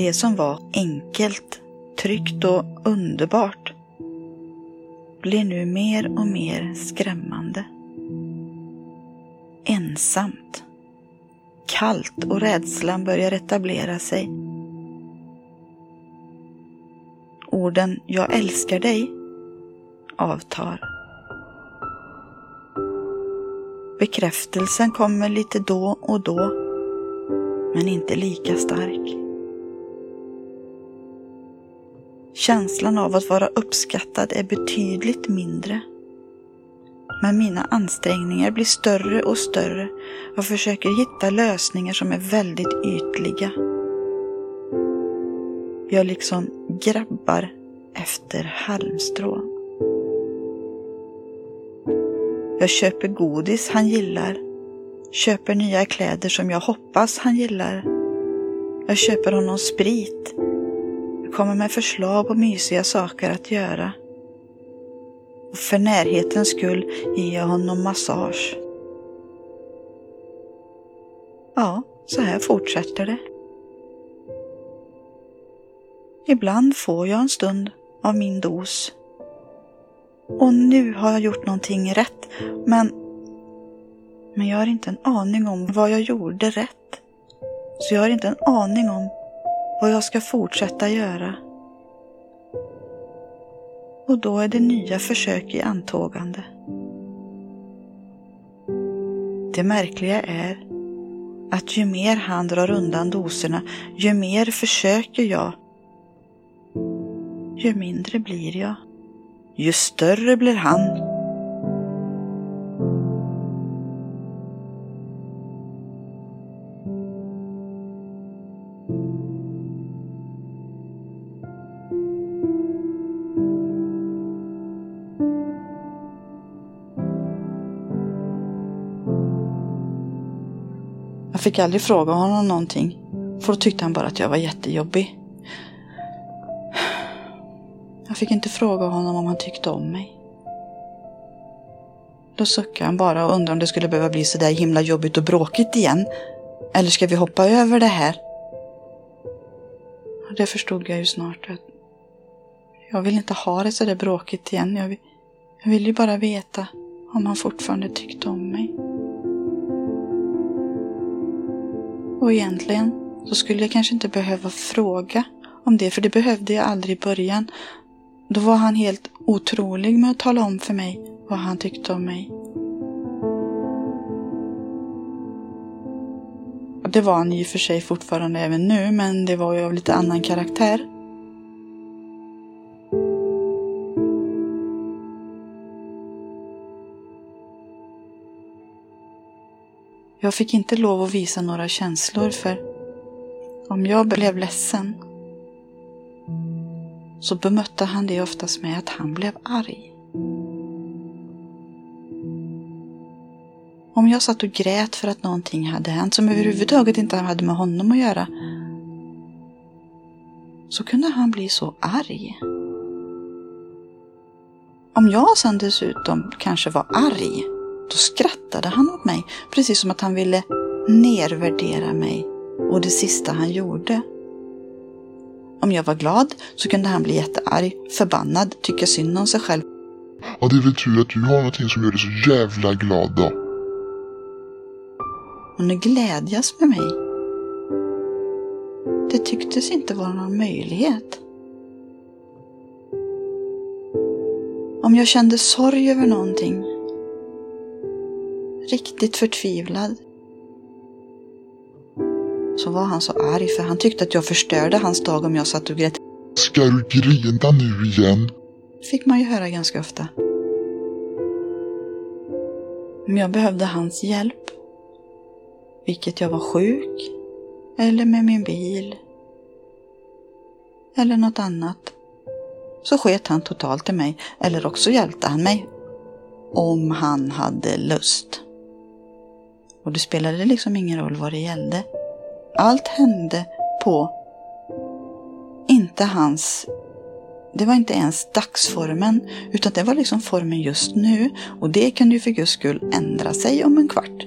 Det som var enkelt, tryggt och underbart blir nu mer och mer skrämmande. Ensamt. Kallt och rädslan börjar etablera sig. Orden ”jag älskar dig” avtar. Bekräftelsen kommer lite då och då, men inte lika stark. Känslan av att vara uppskattad är betydligt mindre. Men mina ansträngningar blir större och större. Jag försöker hitta lösningar som är väldigt ytliga. Jag liksom grabbar efter halmstrån. Jag köper godis han gillar. Köper nya kläder som jag hoppas han gillar. Jag köper honom sprit kommer med förslag på mysiga saker att göra. Och för närhetens skull ger jag honom massage. Ja, så här fortsätter det. Ibland får jag en stund av min dos. Och nu har jag gjort någonting rätt, men, men jag har inte en aning om vad jag gjorde rätt. Så jag har inte en aning om vad jag ska fortsätta göra. Och då är det nya försök i antågande. Det märkliga är att ju mer han drar undan doserna, ju mer försöker jag, ju mindre blir jag. Ju större blir han fick aldrig fråga honom någonting. För då tyckte han bara att jag var jättejobbig. Jag fick inte fråga honom om han tyckte om mig. Då suckade han bara och undrade om det skulle behöva bli så där himla jobbigt och bråkigt igen. Eller ska vi hoppa över det här? Det förstod jag ju snart att jag vill inte ha det så där bråkigt igen. Jag vill, jag vill ju bara veta om han fortfarande tyckte om mig. Och egentligen så skulle jag kanske inte behöva fråga om det, för det behövde jag aldrig i början. Då var han helt otrolig med att tala om för mig vad han tyckte om mig. Det var han i och för sig fortfarande även nu, men det var ju av lite annan karaktär. Jag fick inte lov att visa några känslor för om jag blev ledsen så bemötte han det oftast med att han blev arg. Om jag satt och grät för att någonting hade hänt som överhuvudtaget inte hade med honom att göra så kunde han bli så arg. Om jag sen dessutom kanske var arg då skrattade han åt mig, precis som att han ville nervärdera mig och det sista han gjorde. Om jag var glad så kunde han bli jättearg, förbannad, tycka synd om sig själv. Ja, det är väl tur att du har någonting som gör dig så jävla glad då. Och nu glädjas med mig. Det tycktes inte vara någon möjlighet. Om jag kände sorg över någonting riktigt förtvivlad. Så var han så arg för han tyckte att jag förstörde hans dag om jag satt och grät. Ska du grina nu igen? fick man ju höra ganska ofta. Om jag behövde hans hjälp, vilket jag var sjuk, eller med min bil, eller något annat, så sket han totalt i mig, eller också hjälpte han mig. Om han hade lust. Och det spelade liksom ingen roll vad det gällde. Allt hände på inte hans det var inte ens dagsformen, utan det var liksom formen just nu och det kunde ju för guds skull ändra sig om en kvart.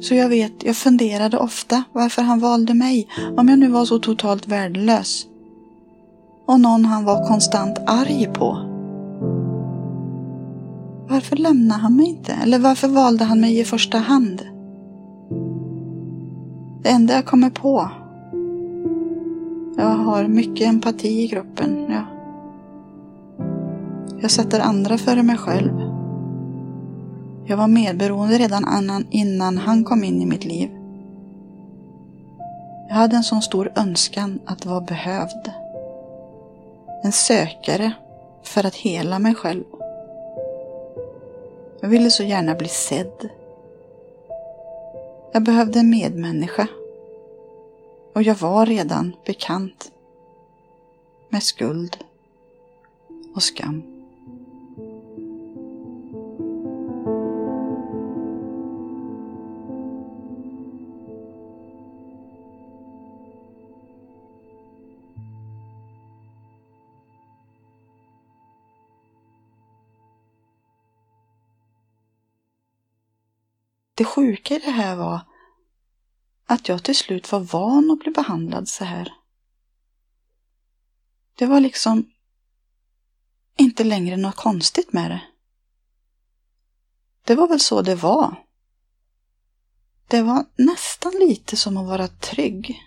Så jag vet, jag funderade ofta varför han valde mig, om jag nu var så totalt värdelös. Och någon han var konstant arg på. Varför lämnade han mig inte? Eller varför valde han mig i första hand? Det enda jag kommer på jag har mycket empati i gruppen. Ja. Jag sätter andra före mig själv. Jag var medberoende redan innan han kom in i mitt liv. Jag hade en sån stor önskan att vara behövd. En sökare för att hela mig själv. Jag ville så gärna bli sedd. Jag behövde en medmänniska och jag var redan bekant med skuld och skam. Det sjuka i det här var att jag till slut var van att bli behandlad så här. Det var liksom inte längre något konstigt med det. Det var väl så det var. Det var nästan lite som att vara trygg.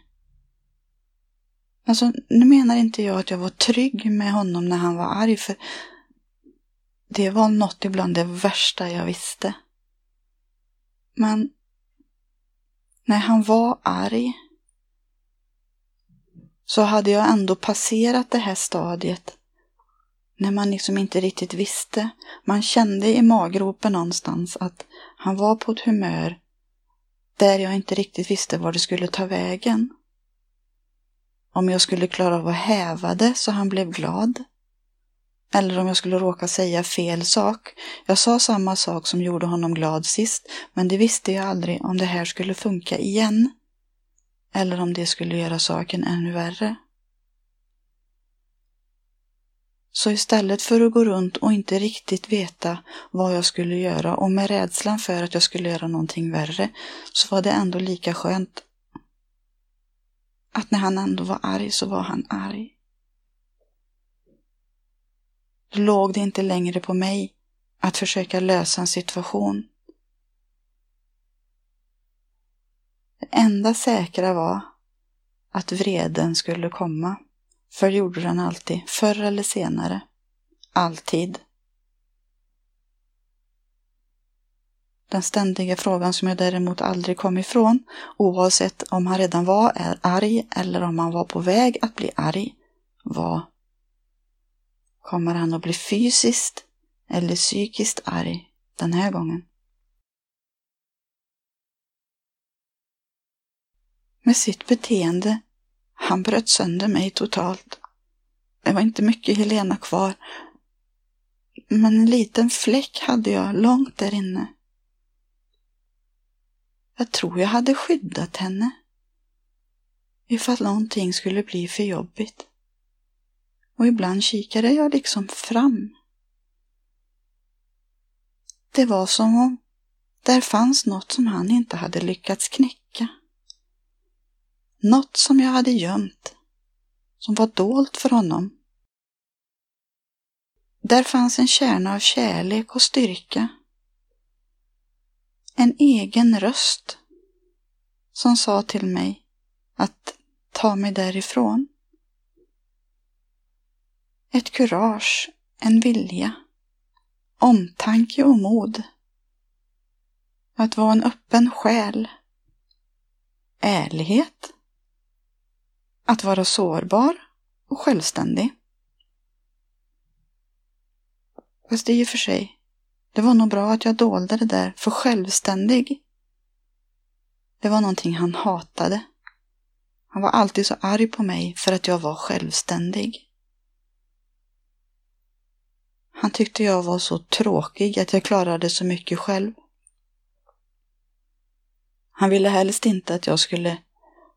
Alltså, nu menar inte jag att jag var trygg med honom när han var arg, för det var något ibland det värsta jag visste. Men när han var arg så hade jag ändå passerat det här stadiet när man liksom inte riktigt visste. Man kände i maggropen någonstans att han var på ett humör där jag inte riktigt visste var det skulle ta vägen. Om jag skulle klara av att häva det så han blev glad. Eller om jag skulle råka säga fel sak. Jag sa samma sak som gjorde honom glad sist, men det visste jag aldrig om det här skulle funka igen. Eller om det skulle göra saken ännu värre. Så istället för att gå runt och inte riktigt veta vad jag skulle göra och med rädslan för att jag skulle göra någonting värre, så var det ändå lika skönt att när han ändå var arg så var han arg. Då låg det inte längre på mig att försöka lösa en situation. Det enda säkra var att vreden skulle komma. För gjorde den alltid, förr eller senare. Alltid. Den ständiga frågan som jag däremot aldrig kom ifrån, oavsett om han redan var arg eller om han var på väg att bli arg, var Kommer han att bli fysiskt eller psykiskt arg den här gången? Med sitt beteende han bröt sönder mig totalt. Det var inte mycket Helena kvar. Men en liten fläck hade jag långt där inne. Jag tror jag hade skyddat henne. Ifall någonting skulle bli för jobbigt och ibland kikade jag liksom fram. Det var som om där fanns något som han inte hade lyckats knäcka. Något som jag hade gömt, som var dolt för honom. Där fanns en kärna av kärlek och styrka. En egen röst som sa till mig att ta mig därifrån. Ett kurage, en vilja, omtanke och mod. Att vara en öppen själ. Ärlighet. Att vara sårbar och självständig. Fast i och för sig, det var nog bra att jag dolde det där, för självständig, det var någonting han hatade. Han var alltid så arg på mig för att jag var självständig. Han tyckte jag var så tråkig att jag klarade så mycket själv. Han ville helst inte att jag skulle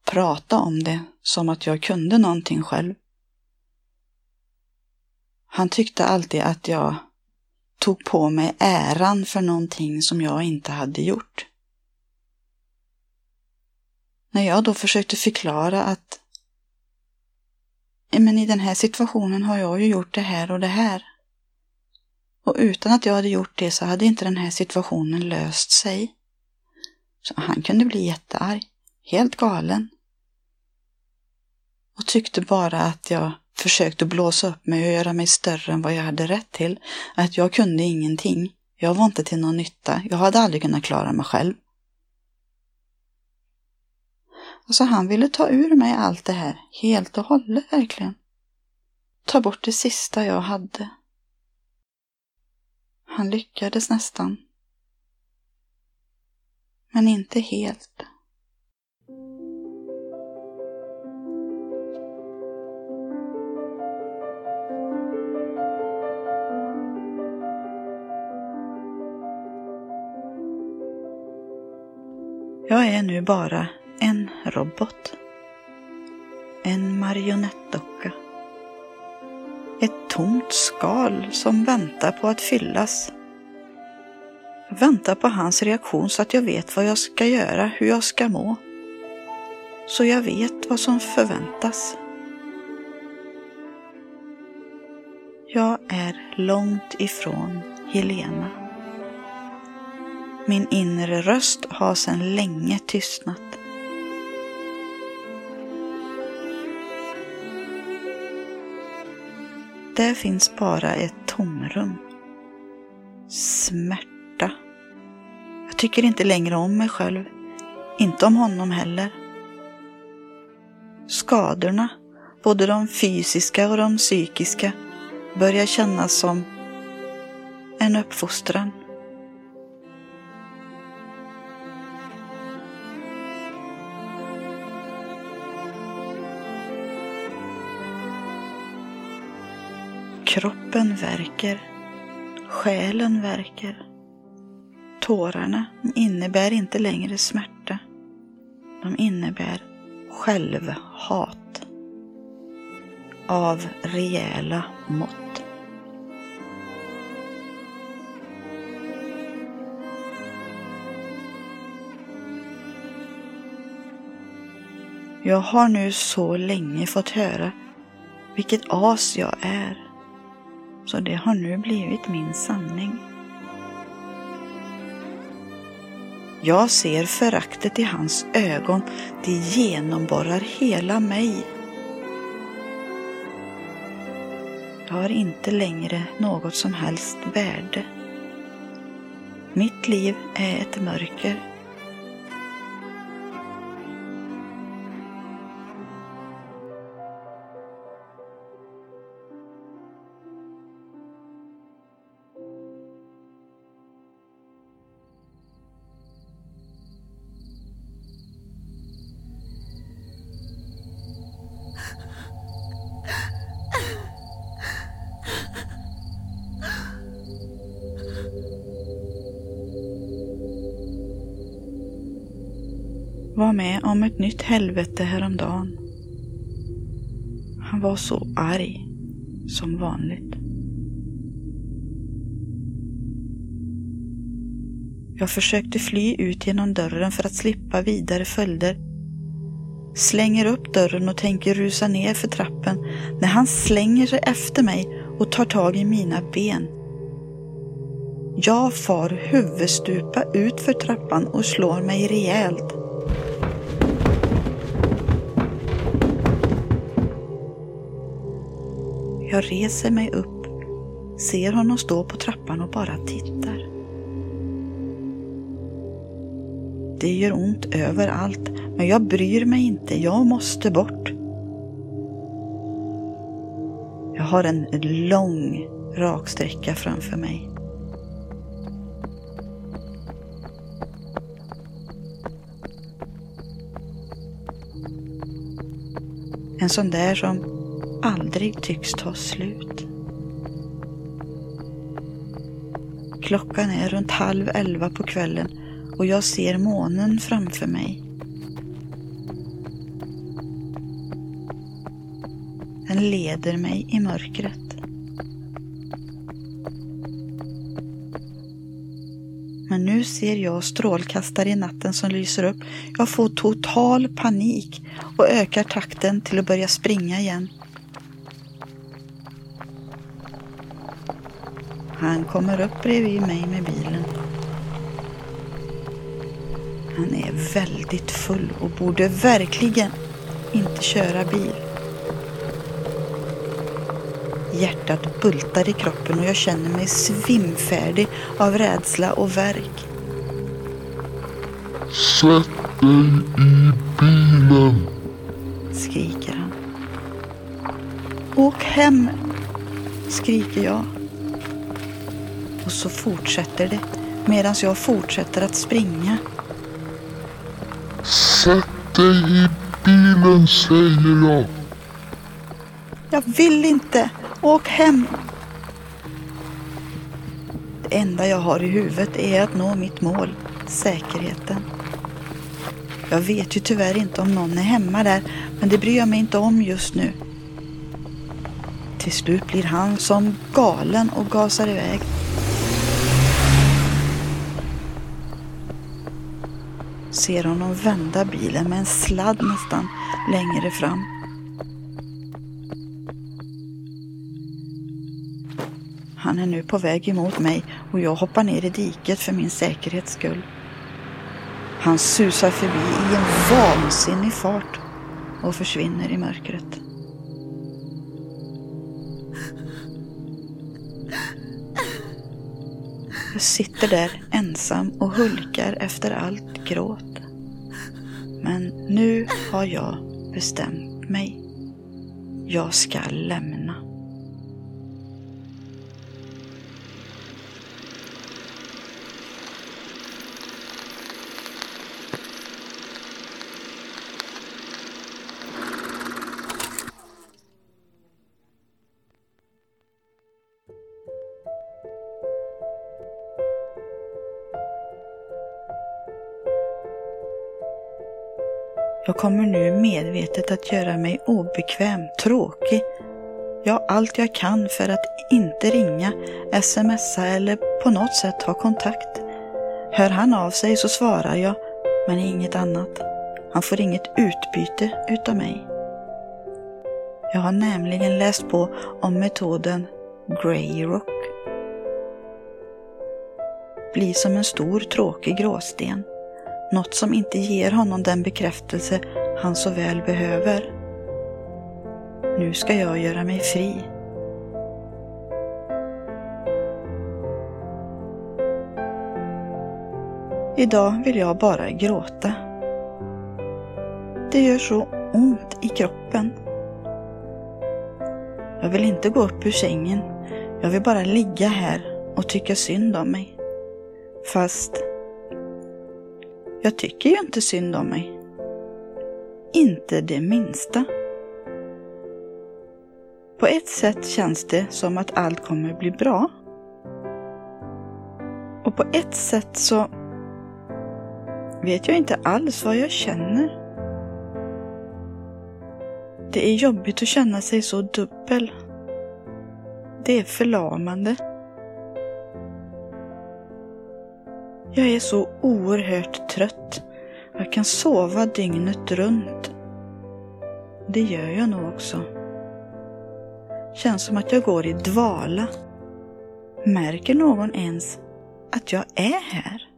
prata om det som att jag kunde någonting själv. Han tyckte alltid att jag tog på mig äran för någonting som jag inte hade gjort. När jag då försökte förklara att men i den här situationen har jag ju gjort det här och det här. Och utan att jag hade gjort det så hade inte den här situationen löst sig. Så han kunde bli jättearg, helt galen. Och tyckte bara att jag försökte blåsa upp mig och göra mig större än vad jag hade rätt till. Att jag kunde ingenting. Jag var inte till någon nytta. Jag hade aldrig kunnat klara mig själv. Alltså han ville ta ur mig allt det här, helt och hållet verkligen. Ta bort det sista jag hade. Han lyckades nästan. Men inte helt. Jag är nu bara en robot. En marionettdocka. Tomt skal som väntar på att fyllas. Jag väntar på hans reaktion så att jag vet vad jag ska göra, hur jag ska må. Så jag vet vad som förväntas. Jag är långt ifrån Helena. Min inre röst har sedan länge tystnat. Där finns bara ett tomrum. Smärta. Jag tycker inte längre om mig själv. Inte om honom heller. Skadorna, både de fysiska och de psykiska, börjar kännas som en uppfostran. Kroppen verkar. Själen verkar. Tårarna innebär inte längre smärta. De innebär självhat. Av rejäla mått. Jag har nu så länge fått höra vilket as jag är. Så det har nu blivit min sanning. Jag ser föraktet i hans ögon, det genomborrar hela mig. Jag har inte längre något som helst värde. Mitt liv är ett mörker. Ett nytt helvete häromdagen. Han var så arg, som vanligt. Jag försökte fly ut genom dörren för att slippa vidare följder. Slänger upp dörren och tänker rusa ner för trappen när han slänger sig efter mig och tar tag i mina ben. Jag far huvudstupa ut för trappan och slår mig rejält. Jag reser mig upp, ser honom stå på trappan och bara tittar. Det gör ont överallt, men jag bryr mig inte. Jag måste bort. Jag har en lång raksträcka framför mig. En sån där som aldrig tycks ta slut. Klockan är runt halv elva på kvällen och jag ser månen framför mig. Den leder mig i mörkret. Men nu ser jag strålkastare i natten som lyser upp. Jag får total panik och ökar takten till att börja springa igen. Kommer upp bredvid mig med bilen. Han är väldigt full och borde verkligen inte köra bil. Hjärtat bultar i kroppen och jag känner mig svimfärdig av rädsla och värk. Sätt dig i bilen! skriker han. Åk hem, skriker jag. Och så fortsätter det medan jag fortsätter att springa. Sätt dig i bilen säger jag! Jag vill inte. Åk hem. Det enda jag har i huvudet är att nå mitt mål, säkerheten. Jag vet ju tyvärr inte om någon är hemma där, men det bryr jag mig inte om just nu. Till slut blir han som galen och gasar iväg. Ser honom vända bilen med en sladd nästan längre fram. Han är nu på väg emot mig och jag hoppar ner i diket för min säkerhets skull. Han susar förbi i en vansinnig fart och försvinner i mörkret. Jag sitter där ensam och hulkar efter allt gråt. Men nu har jag bestämt mig. Jag ska lämna. Jag kommer nu medvetet att göra mig obekväm, tråkig. Ja, allt jag kan för att inte ringa, smsa eller på något sätt ha kontakt. Hör han av sig så svarar jag, men inget annat. Han får inget utbyte utav mig. Jag har nämligen läst på om metoden Grey Rock. Bli som en stor tråkig gråsten. Något som inte ger honom den bekräftelse han så väl behöver. Nu ska jag göra mig fri. Idag vill jag bara gråta. Det gör så ont i kroppen. Jag vill inte gå upp ur sängen. Jag vill bara ligga här och tycka synd om mig. Fast jag tycker ju inte synd om mig. Inte det minsta. På ett sätt känns det som att allt kommer bli bra. Och på ett sätt så vet jag inte alls vad jag känner. Det är jobbigt att känna sig så dubbel. Det är förlamande. Jag är så oerhört trött. Jag kan sova dygnet runt. Det gör jag nog också. Känns som att jag går i dvala. Märker någon ens att jag är här?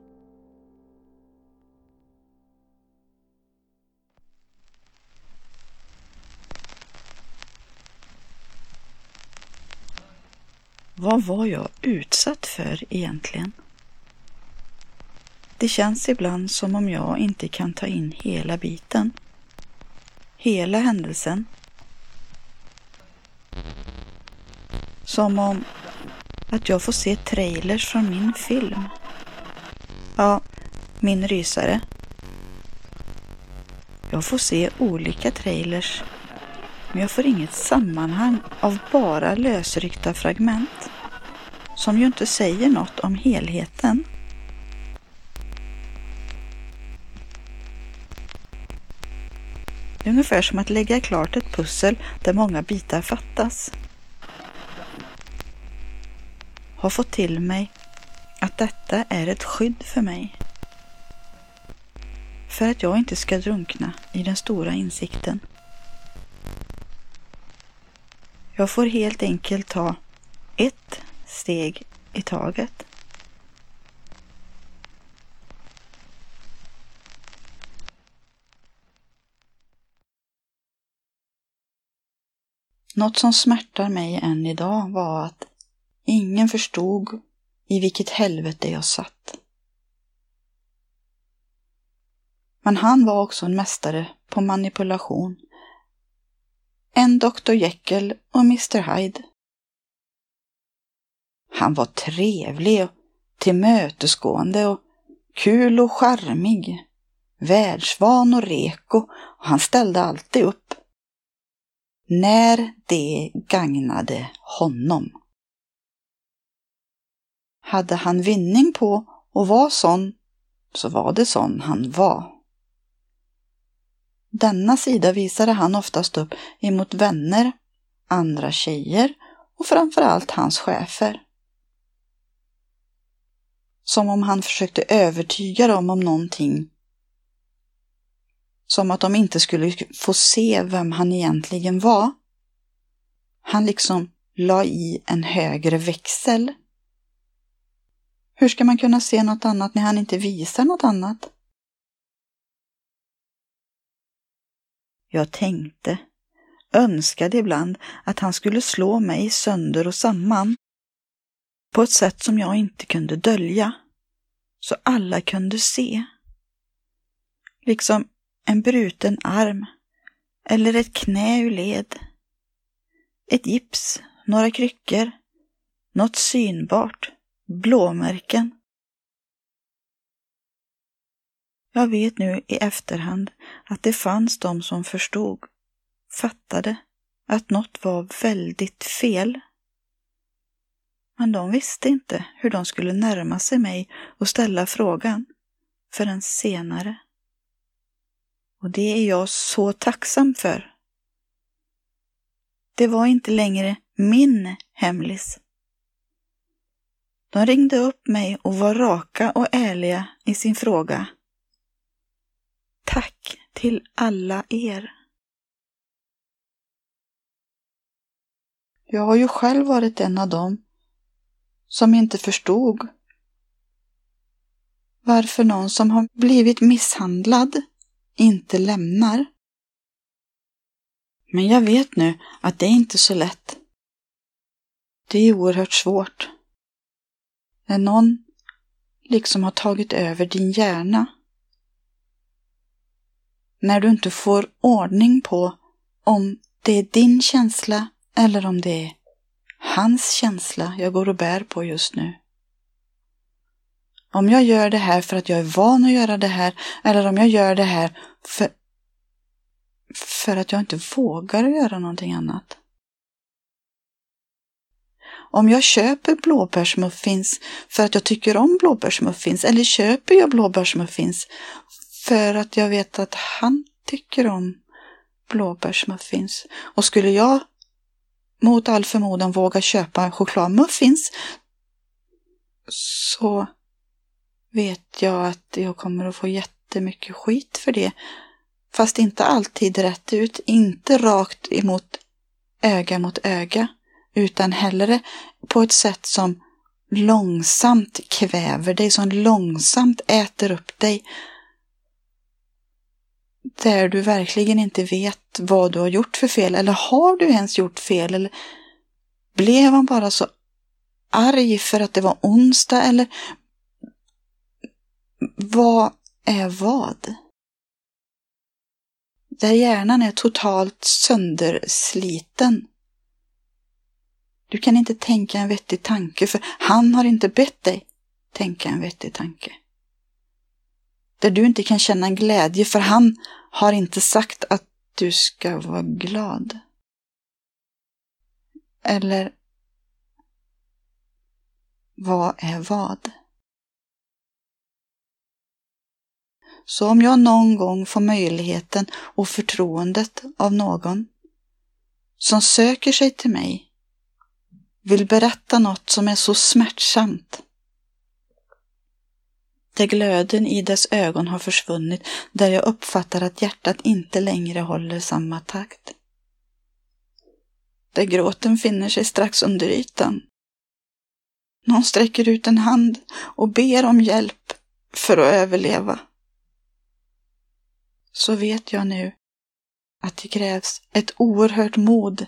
Vad var jag utsatt för egentligen? Det känns ibland som om jag inte kan ta in hela biten. Hela händelsen. Som om att jag får se trailers från min film. Ja, min rysare. Jag får se olika trailers, men jag får inget sammanhang av bara lösryckta fragment som ju inte säger något om helheten. Ungefär som att lägga klart ett pussel där många bitar fattas. Har fått till mig att detta är ett skydd för mig. För att jag inte ska drunkna i den stora insikten. Jag får helt enkelt ta ett steg i taget. Något som smärtar mig än idag var att ingen förstod i vilket helvete jag satt. Men han var också en mästare på manipulation. En Dr Jekyll och Mr Hyde. Han var trevlig och tillmötesgående och kul och charmig, världsvan och reko och han ställde alltid upp. När det gagnade honom. Hade han vinning på att vara sån, så var det sån han var. Denna sida visade han oftast upp emot vänner, andra tjejer och framförallt hans chefer. Som om han försökte övertyga dem om någonting. Som att de inte skulle få se vem han egentligen var. Han liksom la i en högre växel. Hur ska man kunna se något annat när han inte visar något annat? Jag tänkte, önskade ibland att han skulle slå mig sönder och samman på ett sätt som jag inte kunde dölja, så alla kunde se. Liksom en bruten arm eller ett knä ur led. Ett gips, några kryckor, något synbart, blåmärken. Jag vet nu i efterhand att det fanns de som förstod, fattade, att något var väldigt fel. Men de visste inte hur de skulle närma sig mig och ställa frågan förrän senare. Och det är jag så tacksam för. Det var inte längre min hemlis. De ringde upp mig och var raka och ärliga i sin fråga. Tack till alla er. Jag har ju själv varit en av dem som inte förstod varför någon som har blivit misshandlad inte lämnar. Men jag vet nu att det är inte så lätt. Det är oerhört svårt. När någon liksom har tagit över din hjärna. När du inte får ordning på om det är din känsla eller om det är hans känsla jag går och bär på just nu. Om jag gör det här för att jag är van att göra det här eller om jag gör det här för, för att jag inte vågar göra någonting annat. Om jag köper blåbärsmuffins för att jag tycker om blåbärsmuffins eller köper jag blåbärsmuffins för att jag vet att han tycker om blåbärsmuffins. Och skulle jag mot all förmodan våga köpa chokladmuffins så vet jag att jag kommer att få jättemycket skit för det. Fast inte alltid rätt ut, inte rakt emot öga mot öga, utan hellre på ett sätt som långsamt kväver dig, som långsamt äter upp dig. Där du verkligen inte vet vad du har gjort för fel, eller har du ens gjort fel, eller blev han bara så arg för att det var onsdag, eller vad är vad? Där hjärnan är totalt söndersliten. Du kan inte tänka en vettig tanke för han har inte bett dig tänka en vettig tanke. Där du inte kan känna en glädje för han har inte sagt att du ska vara glad. Eller vad är vad? Så om jag någon gång får möjligheten och förtroendet av någon som söker sig till mig, vill berätta något som är så smärtsamt, där glöden i dess ögon har försvunnit, där jag uppfattar att hjärtat inte längre håller samma takt. Där gråten finner sig strax under ytan. Någon sträcker ut en hand och ber om hjälp för att överleva. Så vet jag nu att det krävs ett oerhört mod.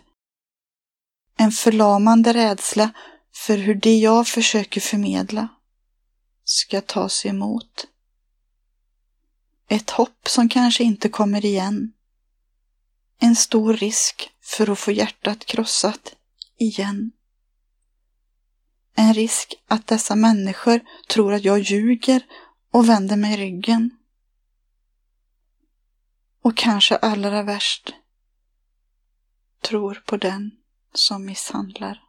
En förlamande rädsla för hur det jag försöker förmedla ska tas emot. Ett hopp som kanske inte kommer igen. En stor risk för att få hjärtat krossat igen. En risk att dessa människor tror att jag ljuger och vänder mig ryggen. Och kanske allra värst tror på den som misshandlar.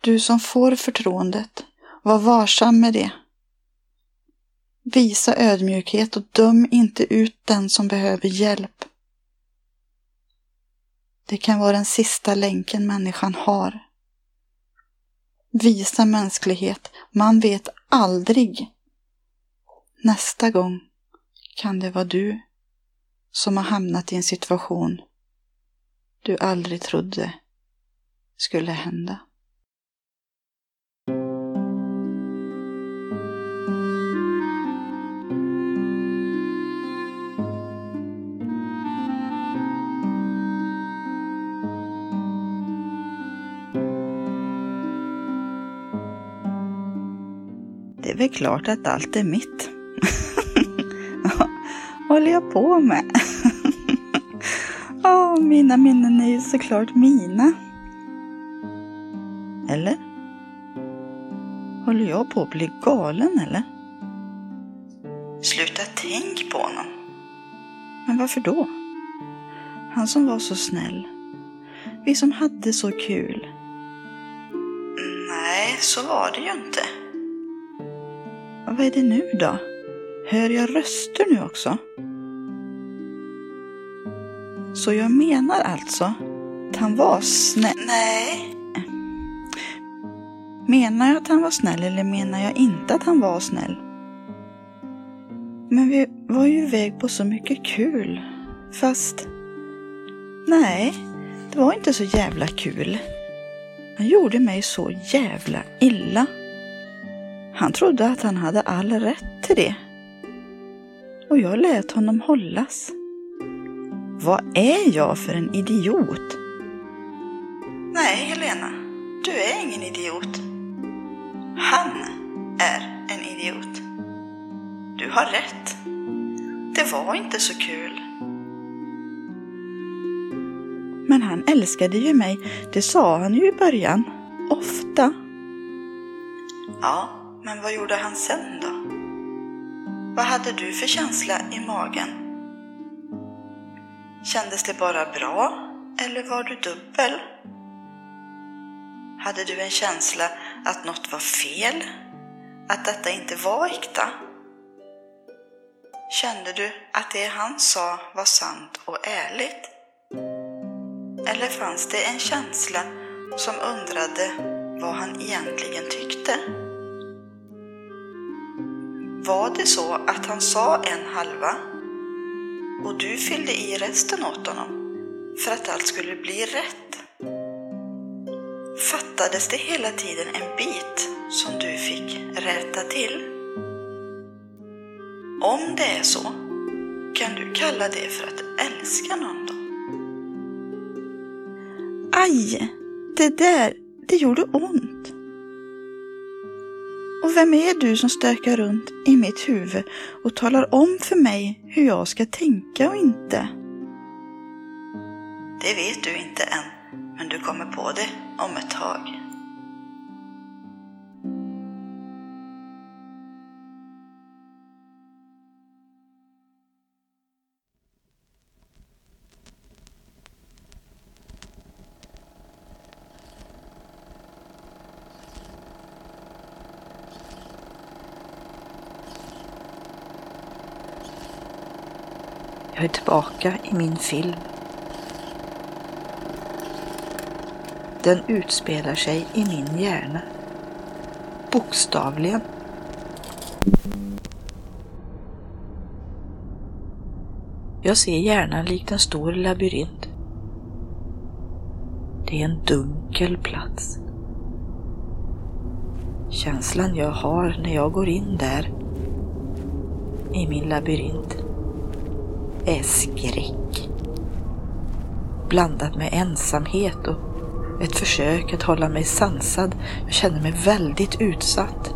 Du som får förtroendet, var varsam med det. Visa ödmjukhet och döm inte ut den som behöver hjälp. Det kan vara den sista länken människan har. Visa mänsklighet. Man vet aldrig. Nästa gång kan det vara du som har hamnat i en situation du aldrig trodde skulle hända. Det är väl klart att allt är mitt. Vad håller jag på med? oh, mina minnen är ju såklart mina. Eller? Håller jag på att bli galen eller? Sluta tänk på honom. Men varför då? Han som var så snäll. Vi som hade så kul. Nej, så var det ju inte. Vad är det nu då? Hör jag röster nu också? Så jag menar alltså att han var snäll? Nej. Menar jag att han var snäll eller menar jag inte att han var snäll? Men vi var ju iväg på så mycket kul. Fast... Nej, det var inte så jävla kul. Han gjorde mig så jävla illa. Han trodde att han hade all rätt till det. Och jag lät honom hållas. Vad är jag för en idiot? Nej, Helena, du är ingen idiot. Han är en idiot. Du har rätt. Det var inte så kul. Men han älskade ju mig, det sa han ju i början. Ofta. Ja, men vad gjorde han sen då? Vad hade du för känsla i magen? Kändes det bara bra eller var du dubbel? Hade du en känsla att något var fel? Att detta inte var äkta? Kände du att det han sa var sant och ärligt? Eller fanns det en känsla som undrade vad han egentligen tyckte? Var det så att han sa en halva och du fyllde i resten åt honom för att allt skulle bli rätt? Fattades det hela tiden en bit som du fick rätta till? Om det är så, kan du kalla det för att älska någon då? Aj! Det där, det gjorde ont. Och vem är du som stökar runt i mitt huvud och talar om för mig hur jag ska tänka och inte? Det vet du inte än, Men du kommer på det om ett tag. Jag är tillbaka i min film. Den utspelar sig i min hjärna. Bokstavligen. Jag ser hjärnan likt en stor labyrint. Det är en dunkel plats. Känslan jag har när jag går in där i min labyrint är skräck. Blandat med ensamhet och ett försök att hålla mig sansad. Jag känner mig väldigt utsatt.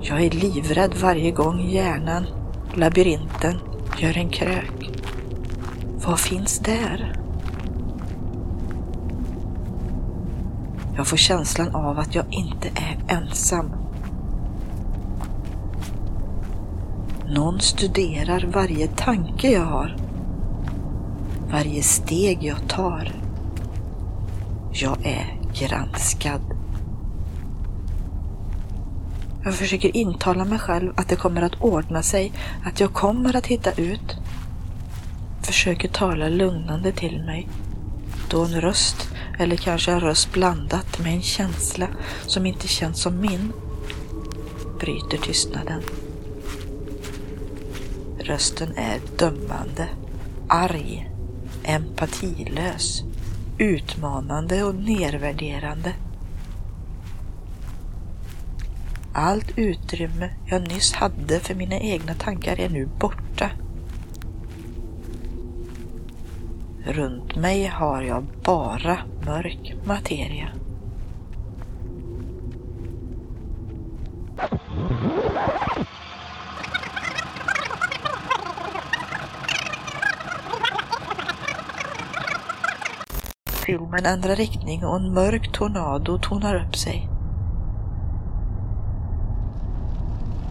Jag är livrädd varje gång hjärnan, labyrinten, gör en krök. Vad finns där? Jag får känslan av att jag inte är ensam. Någon studerar varje tanke jag har. Varje steg jag tar. Jag är granskad. Jag försöker intala mig själv att det kommer att ordna sig, att jag kommer att hitta ut. Försöker tala lugnande till mig. Då en röst, eller kanske en röst blandat med en känsla som inte känns som min, bryter tystnaden. Rösten är dömande, arg, empatilös, utmanande och nedvärderande. Allt utrymme jag nyss hade för mina egna tankar är nu borta. Runt mig har jag bara mörk materia. Filmen ändrar riktning och en mörk tornado tonar upp sig.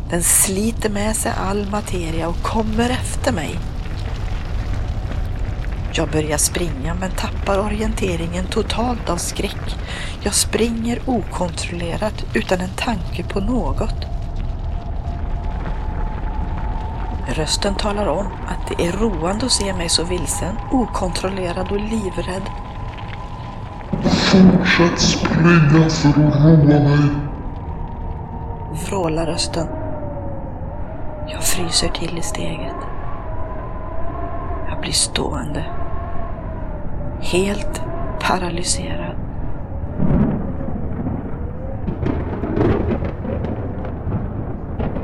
Den sliter med sig all materia och kommer efter mig. Jag börjar springa men tappar orienteringen totalt av skräck. Jag springer okontrollerat utan en tanke på något. Rösten talar om att det är roande att se mig så vilsen, okontrollerad och livrädd. Fortsätt springa för att roa mig. Vrålar rösten. Jag fryser till i steget. Jag blir stående. Helt paralyserad.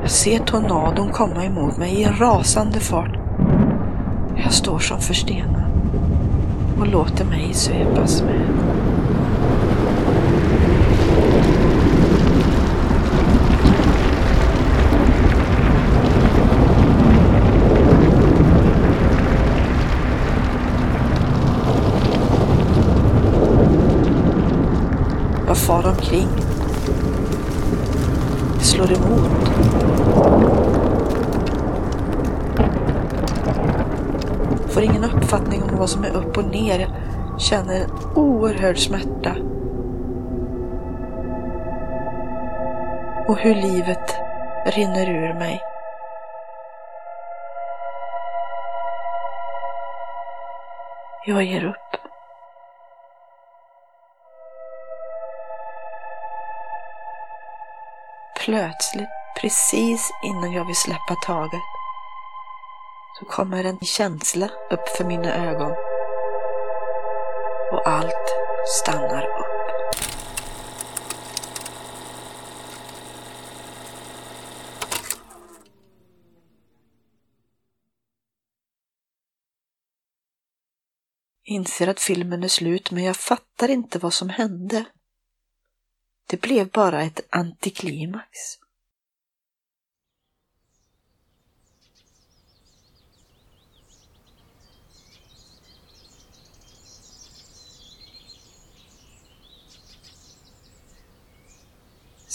Jag ser tornadon komma emot mig i en rasande fart. Jag står som förstenad och låter mig svepas med. Jag far omkring. Det slår emot. Får ingen uppfattning om vad som är upp och ner. Jag känner en oerhörd smärta. Och hur livet rinner ur mig. Jag ger upp. Plötsligt, precis innan jag vill släppa taget, så kommer en känsla upp för mina ögon. Och allt stannar upp. Inser att filmen är slut men jag fattar inte vad som hände. Det blev bara ett antiklimax.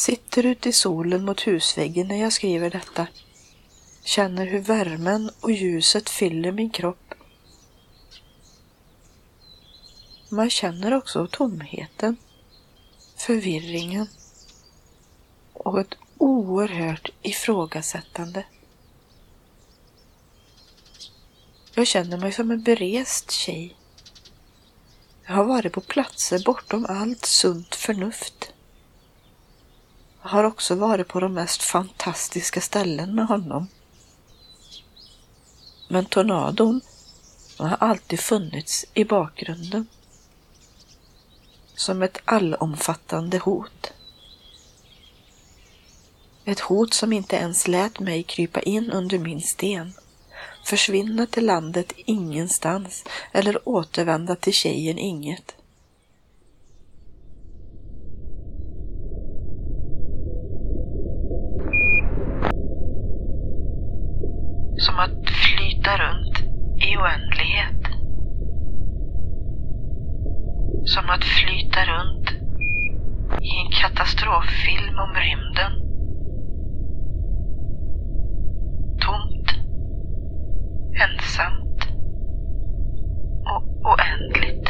Sitter ute i solen mot husväggen när jag skriver detta. Känner hur värmen och ljuset fyller min kropp. Man känner också tomheten, förvirringen och ett oerhört ifrågasättande. Jag känner mig som en berest tjej. Jag har varit på platser bortom allt sunt förnuft. Jag har också varit på de mest fantastiska ställen med honom. Men tornadon har alltid funnits i bakgrunden. Som ett allomfattande hot. Ett hot som inte ens lät mig krypa in under min sten, försvinna till landet ingenstans eller återvända till tjejen inget. Som att flyta runt i oändlighet. Som att flyta runt i en katastroffilm om rymden. Tomt, ensamt och oändligt.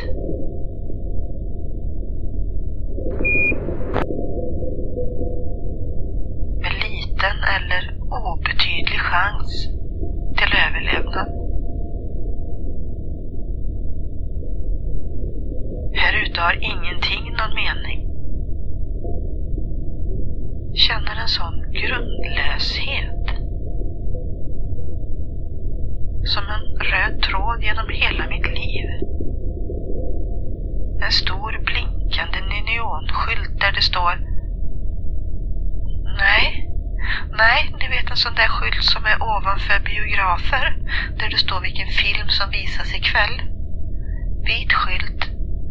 Med liten eller obetydlig chans till överlevnad. Här ute har ingenting någon mening. Känner en sån grundlöshet. Som en röd tråd genom hela mitt liv. En stor blinkande neonskylt där det står Nej, Nej, ni vet en sån där skylt som är ovanför biografer där det står vilken film som visas ikväll. Vit skylt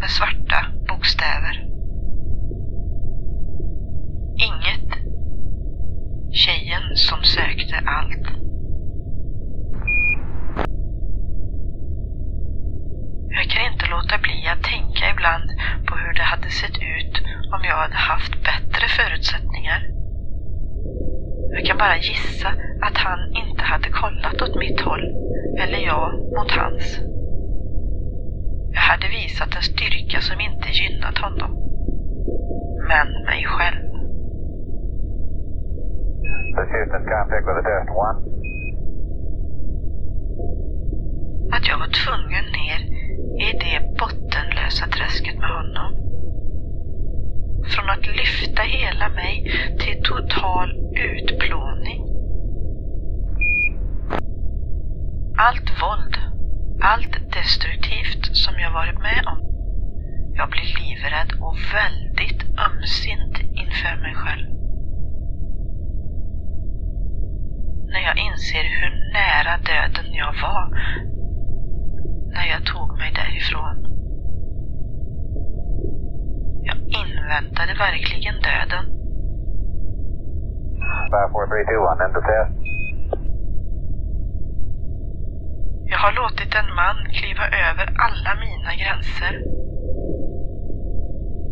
med svarta bokstäver. Inget. Tjejen som sökte allt. Jag kan inte låta bli att tänka ibland på hur det hade sett ut om jag hade haft bättre förutsättningar. Jag kan bara gissa att han inte hade kollat åt mitt håll, eller jag mot hans. Jag hade visat en styrka som inte gynnat honom. Men mig själv. Att jag var tvungen ner i det bottenlösa träsket med honom. Från att lyfta hela mig till total utplåning. Allt våld, allt destruktivt som jag varit med om. Jag blir livrädd och väldigt ömsint inför mig själv. När jag inser hur nära döden jag var när jag tog mig därifrån. Jag inväntade verkligen döden. 54321, end of test. Jag har låtit en man kliva över alla mina gränser.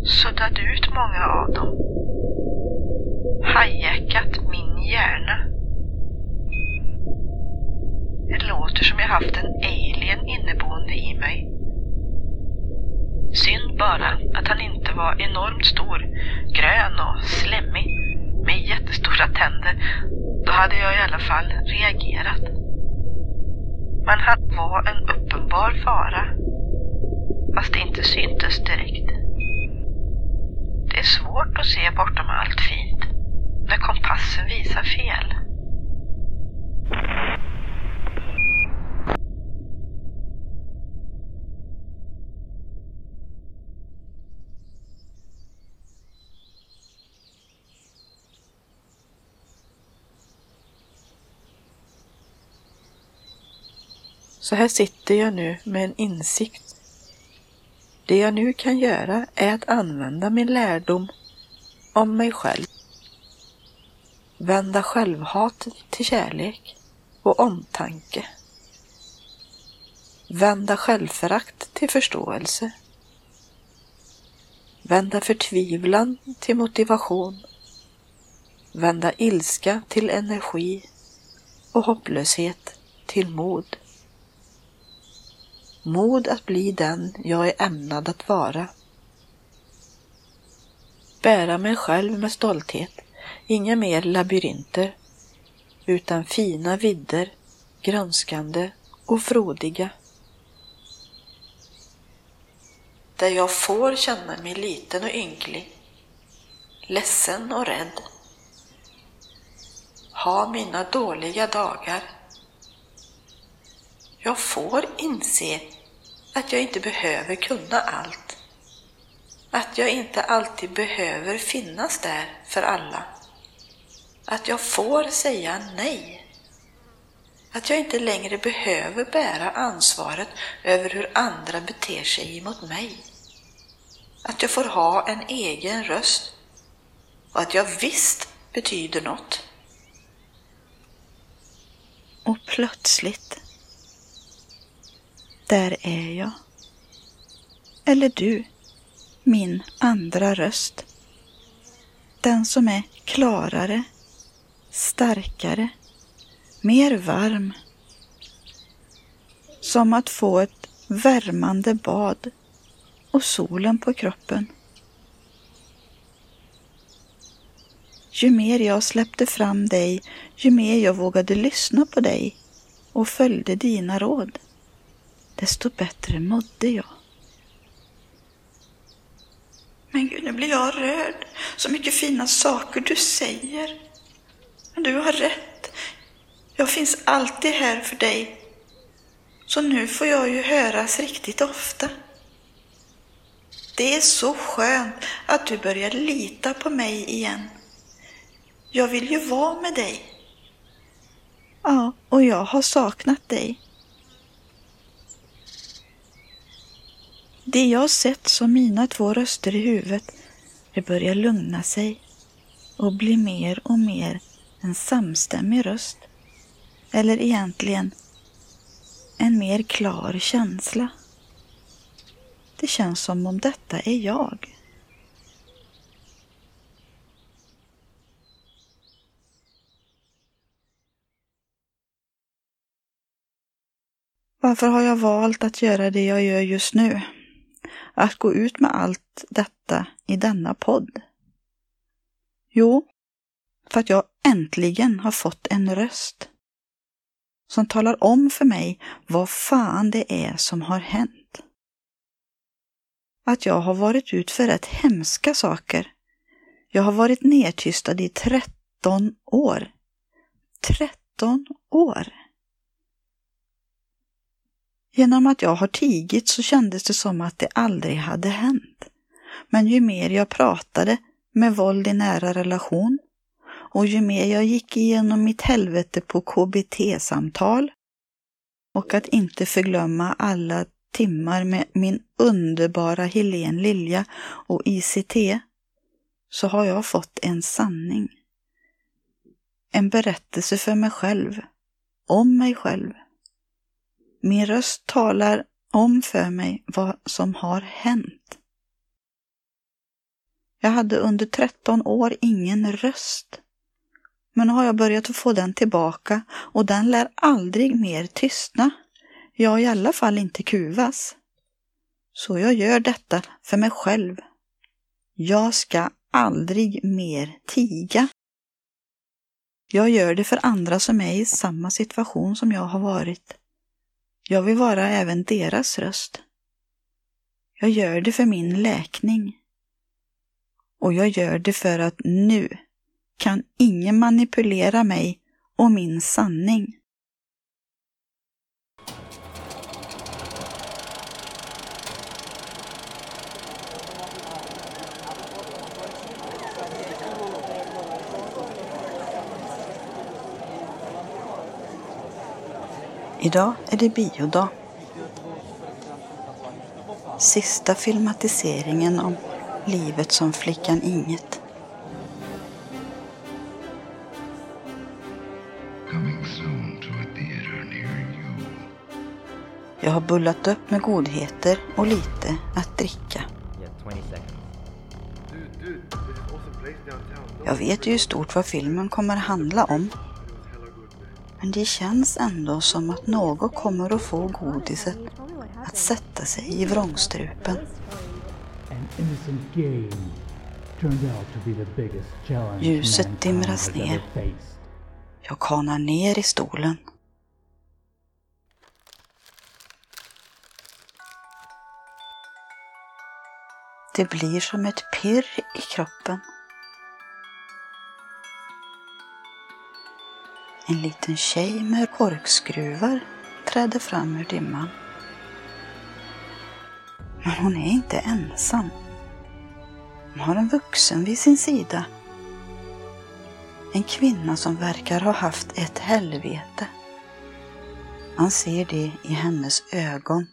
Suddat ut många av dem. Hajjackat min hjärna. Det låter som jag haft en alien inneboende i mig. Synd bara att han inte var enormt stor, grön och slemmig med jättestora tänder. Då hade jag i alla fall reagerat. Men han var en uppenbar fara. Fast det inte syntes direkt. Det är svårt att se bortom allt fint när kompassen visar fel. Så här sitter jag nu med en insikt. Det jag nu kan göra är att använda min lärdom om mig själv. Vända självhat till kärlek och omtanke. Vända självförakt till förståelse. Vända förtvivlan till motivation Vända ilska till energi och hopplöshet till mod. Mod att bli den jag är ämnad att vara. Bära mig själv med stolthet, inga mer labyrinter, utan fina vidder, grönskande och frodiga. Där jag får känna mig liten och ynklig, ledsen och rädd. Ha mina dåliga dagar. Jag får inse att jag inte behöver kunna allt. Att jag inte alltid behöver finnas där för alla. Att jag får säga nej. Att jag inte längre behöver bära ansvaret över hur andra beter sig emot mig. Att jag får ha en egen röst och att jag visst betyder något. Och plötsligt, där är jag. Eller du, min andra röst. Den som är klarare, starkare, mer varm. Som att få ett värmande bad och solen på kroppen. Ju mer jag släppte fram dig, ju mer jag vågade lyssna på dig och följde dina råd, desto bättre mådde jag. Men gud, nu blir jag rörd. Så mycket fina saker du säger. Men du har rätt. Jag finns alltid här för dig. Så nu får jag ju höras riktigt ofta. Det är så skönt att du börjar lita på mig igen. Jag vill ju vara med dig. Ja, och jag har saknat dig. Det jag sett som mina två röster i huvudet, det börjar lugna sig och bli mer och mer en samstämmig röst. Eller egentligen en mer klar känsla. Det känns som om detta är jag. Varför har jag valt att göra det jag gör just nu? Att gå ut med allt detta i denna podd? Jo, för att jag äntligen har fått en röst som talar om för mig vad fan det är som har hänt. Att jag har varit ut för rätt hemska saker. Jag har varit nedtystad i 13 år. 13 år! Genom att jag har tigit så kändes det som att det aldrig hade hänt. Men ju mer jag pratade med våld i nära relation och ju mer jag gick igenom mitt helvete på KBT-samtal och att inte förglömma alla timmar med min underbara Helen Lilja och ICT så har jag fått en sanning. En berättelse för mig själv, om mig själv. Min röst talar om för mig vad som har hänt. Jag hade under 13 år ingen röst. Men nu har jag börjat få den tillbaka och den lär aldrig mer tystna. Ja, i alla fall inte kuvas. Så jag gör detta för mig själv. Jag ska aldrig mer tiga. Jag gör det för andra som är i samma situation som jag har varit. Jag vill vara även deras röst. Jag gör det för min läkning. Och jag gör det för att nu kan ingen manipulera mig och min sanning. Idag är det biodag. Sista filmatiseringen om livet som flickan Inget. Jag har bullat upp med godheter och lite att dricka. Jag vet ju i stort vad filmen kommer handla om. Men det känns ändå som att något kommer att få godiset att sätta sig i vrångstrupen. Ljuset dimras ner. Jag kanar ner i stolen. Det blir som ett pirr i kroppen. En liten tjej med korkskruvar träder fram ur dimman. Men hon är inte ensam. Hon har en vuxen vid sin sida. En kvinna som verkar ha haft ett helvete. Man ser det i hennes ögon.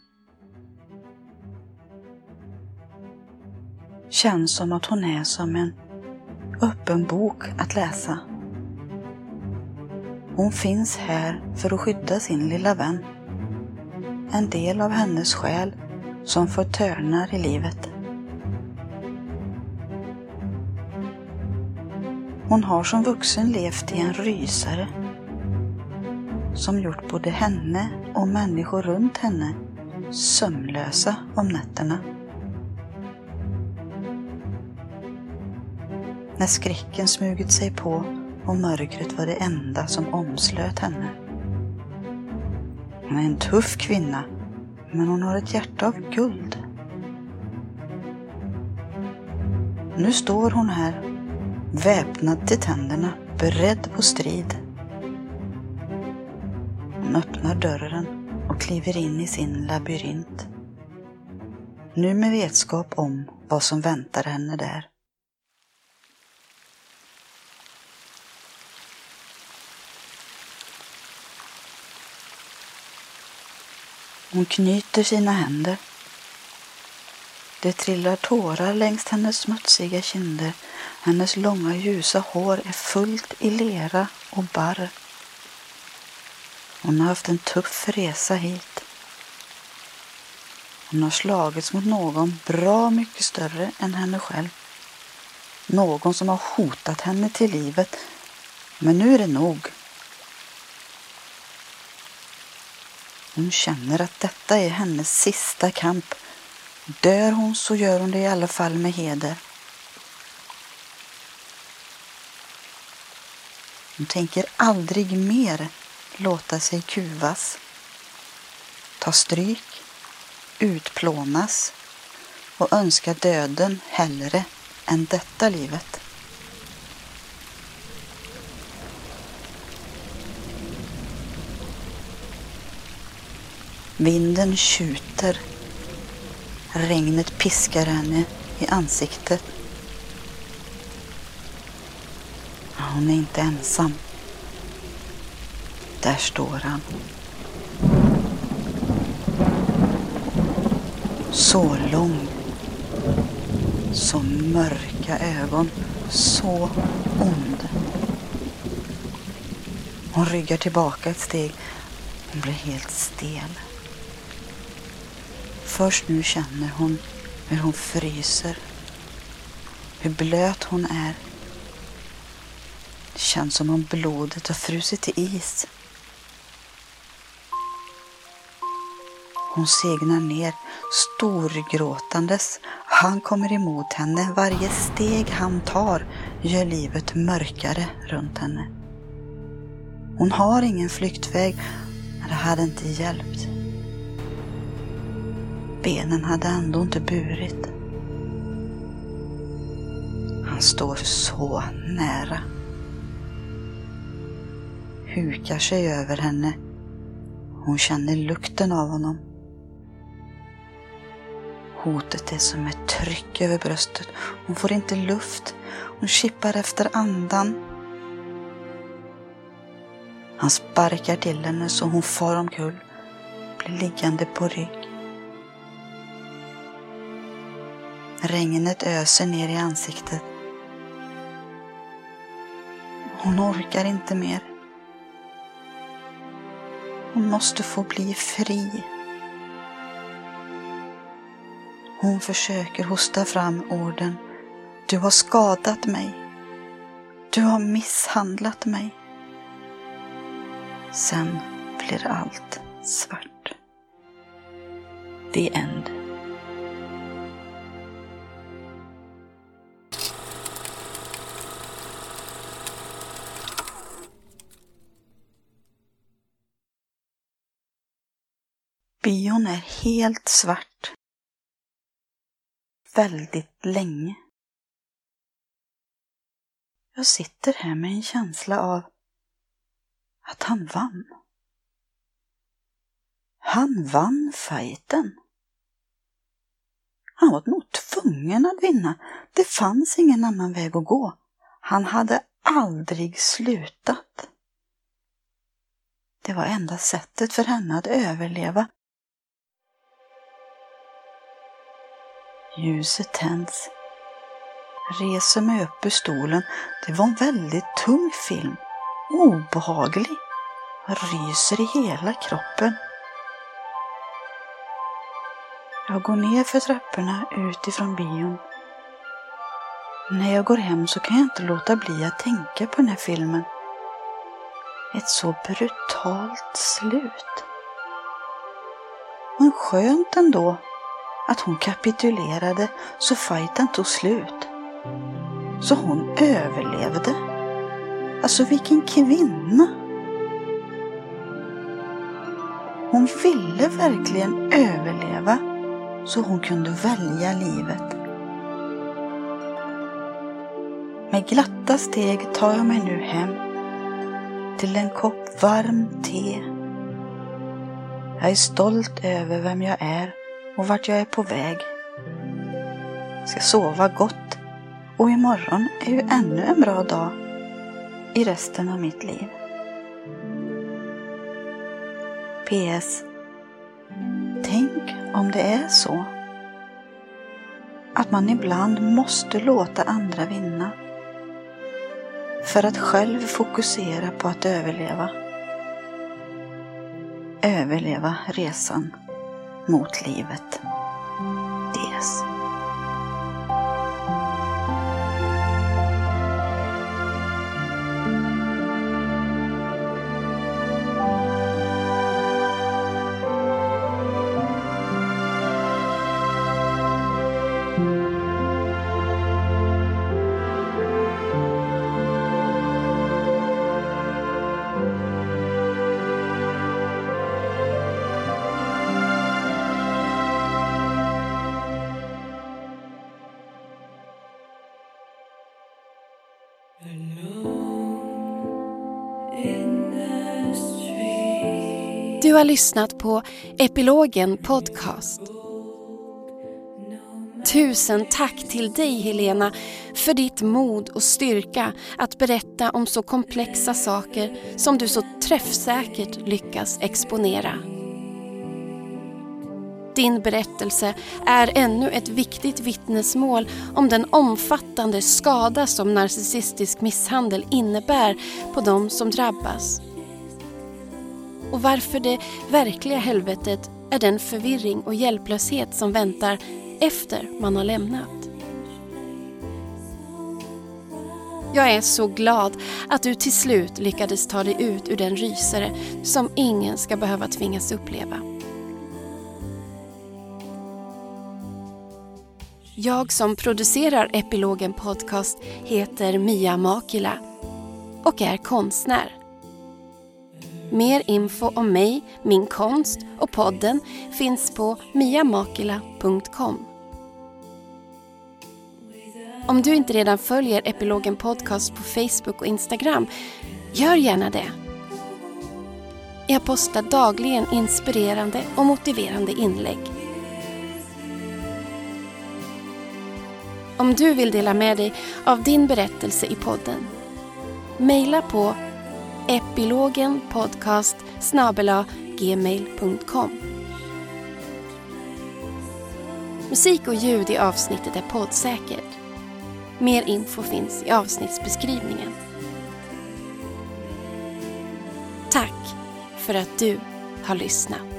Känns som att hon är som en öppen bok att läsa. Hon finns här för att skydda sin lilla vän. En del av hennes själ som får törnar i livet. Hon har som vuxen levt i en rysare som gjort både henne och människor runt henne sömnlösa om nätterna. När skräcken smugit sig på och mörkret var det enda som omslöt henne. Hon är en tuff kvinna, men hon har ett hjärta av guld. Nu står hon här, väpnad till tänderna, beredd på strid. Hon öppnar dörren och kliver in i sin labyrint. Nu med vetskap om vad som väntar henne där. Hon knyter sina händer. Det trillar tårar längs hennes smutsiga kinder. Hennes långa ljusa hår är fullt i lera och barr. Hon har haft en tuff resa hit. Hon har slagits mot någon bra mycket större än henne själv. Någon som har hotat henne till livet. Men nu är det nog. Hon känner att detta är hennes sista kamp. Dör hon så gör hon det i alla fall med heder. Hon tänker aldrig mer låta sig kuvas, ta stryk, utplånas och önska döden hellre än detta livet. Vinden tjuter. Regnet piskar henne i ansiktet. Hon är inte ensam. Där står han. Så lång. Så mörka ögon. Så ond. Hon ryggar tillbaka ett steg. Hon blir helt stel. Först nu känner hon hur hon fryser. Hur blöt hon är. Det känns som om blodet har frusit till is. Hon segnar ner, storgråtandes. Han kommer emot henne. Varje steg han tar gör livet mörkare runt henne. Hon har ingen flyktväg, men det hade inte hjälpt. Benen hade ändå inte burit. Han står så nära. Hukar sig över henne. Hon känner lukten av honom. Hotet är som ett tryck över bröstet. Hon får inte luft. Hon kippar efter andan. Han sparkar till henne så hon far omkull, blir liggande på rygg. Regnet öser ner i ansiktet. Hon orkar inte mer. Hon måste få bli fri. Hon försöker hosta fram orden. Du har skadat mig. Du har misshandlat mig. Sen blir allt svart. The end. Bion är helt svart. Väldigt länge. Jag sitter här med en känsla av att han vann. Han vann fighten. Han var nog tvungen att vinna. Det fanns ingen annan väg att gå. Han hade aldrig slutat. Det var enda sättet för henne att överleva. Ljuset tänds. Reser mig upp ur stolen. Det var en väldigt tung film. Obehaglig. Jag ryser i hela kroppen. Jag går ner för trapporna utifrån bion. När jag går hem så kan jag inte låta bli att tänka på den här filmen. Ett så brutalt slut. Men skönt ändå att hon kapitulerade så fighten tog slut. Så hon överlevde. Alltså vilken kvinna! Hon ville verkligen överleva så hon kunde välja livet. Med glatta steg tar jag mig nu hem till en kopp varm te. Jag är stolt över vem jag är och vart jag är på väg. Ska sova gott och imorgon är ju ännu en bra dag i resten av mitt liv. PS. Tänk om det är så att man ibland måste låta andra vinna för att själv fokusera på att överleva. Överleva resan mot livet. DS. Har lyssnat på Epilogen Podcast. Tusen tack till dig Helena för ditt mod och styrka att berätta om så komplexa saker som du så träffsäkert lyckas exponera. Din berättelse är ännu ett viktigt vittnesmål om den omfattande skada som narcissistisk misshandel innebär på de som drabbas och varför det verkliga helvetet är den förvirring och hjälplöshet som väntar efter man har lämnat. Jag är så glad att du till slut lyckades ta dig ut ur den rysare som ingen ska behöva tvingas uppleva. Jag som producerar Epilogen Podcast heter Mia Makila och är konstnär. Mer info om mig, min konst och podden finns på miamakila.com. Om du inte redan följer Epilogen Podcast på Facebook och Instagram, gör gärna det. Jag postar dagligen inspirerande och motiverande inlägg. Om du vill dela med dig av din berättelse i podden, mejla på epilogenpodcast gmail.com Musik och ljud i avsnittet är poddsäkert. Mer info finns i avsnittsbeskrivningen. Tack för att du har lyssnat.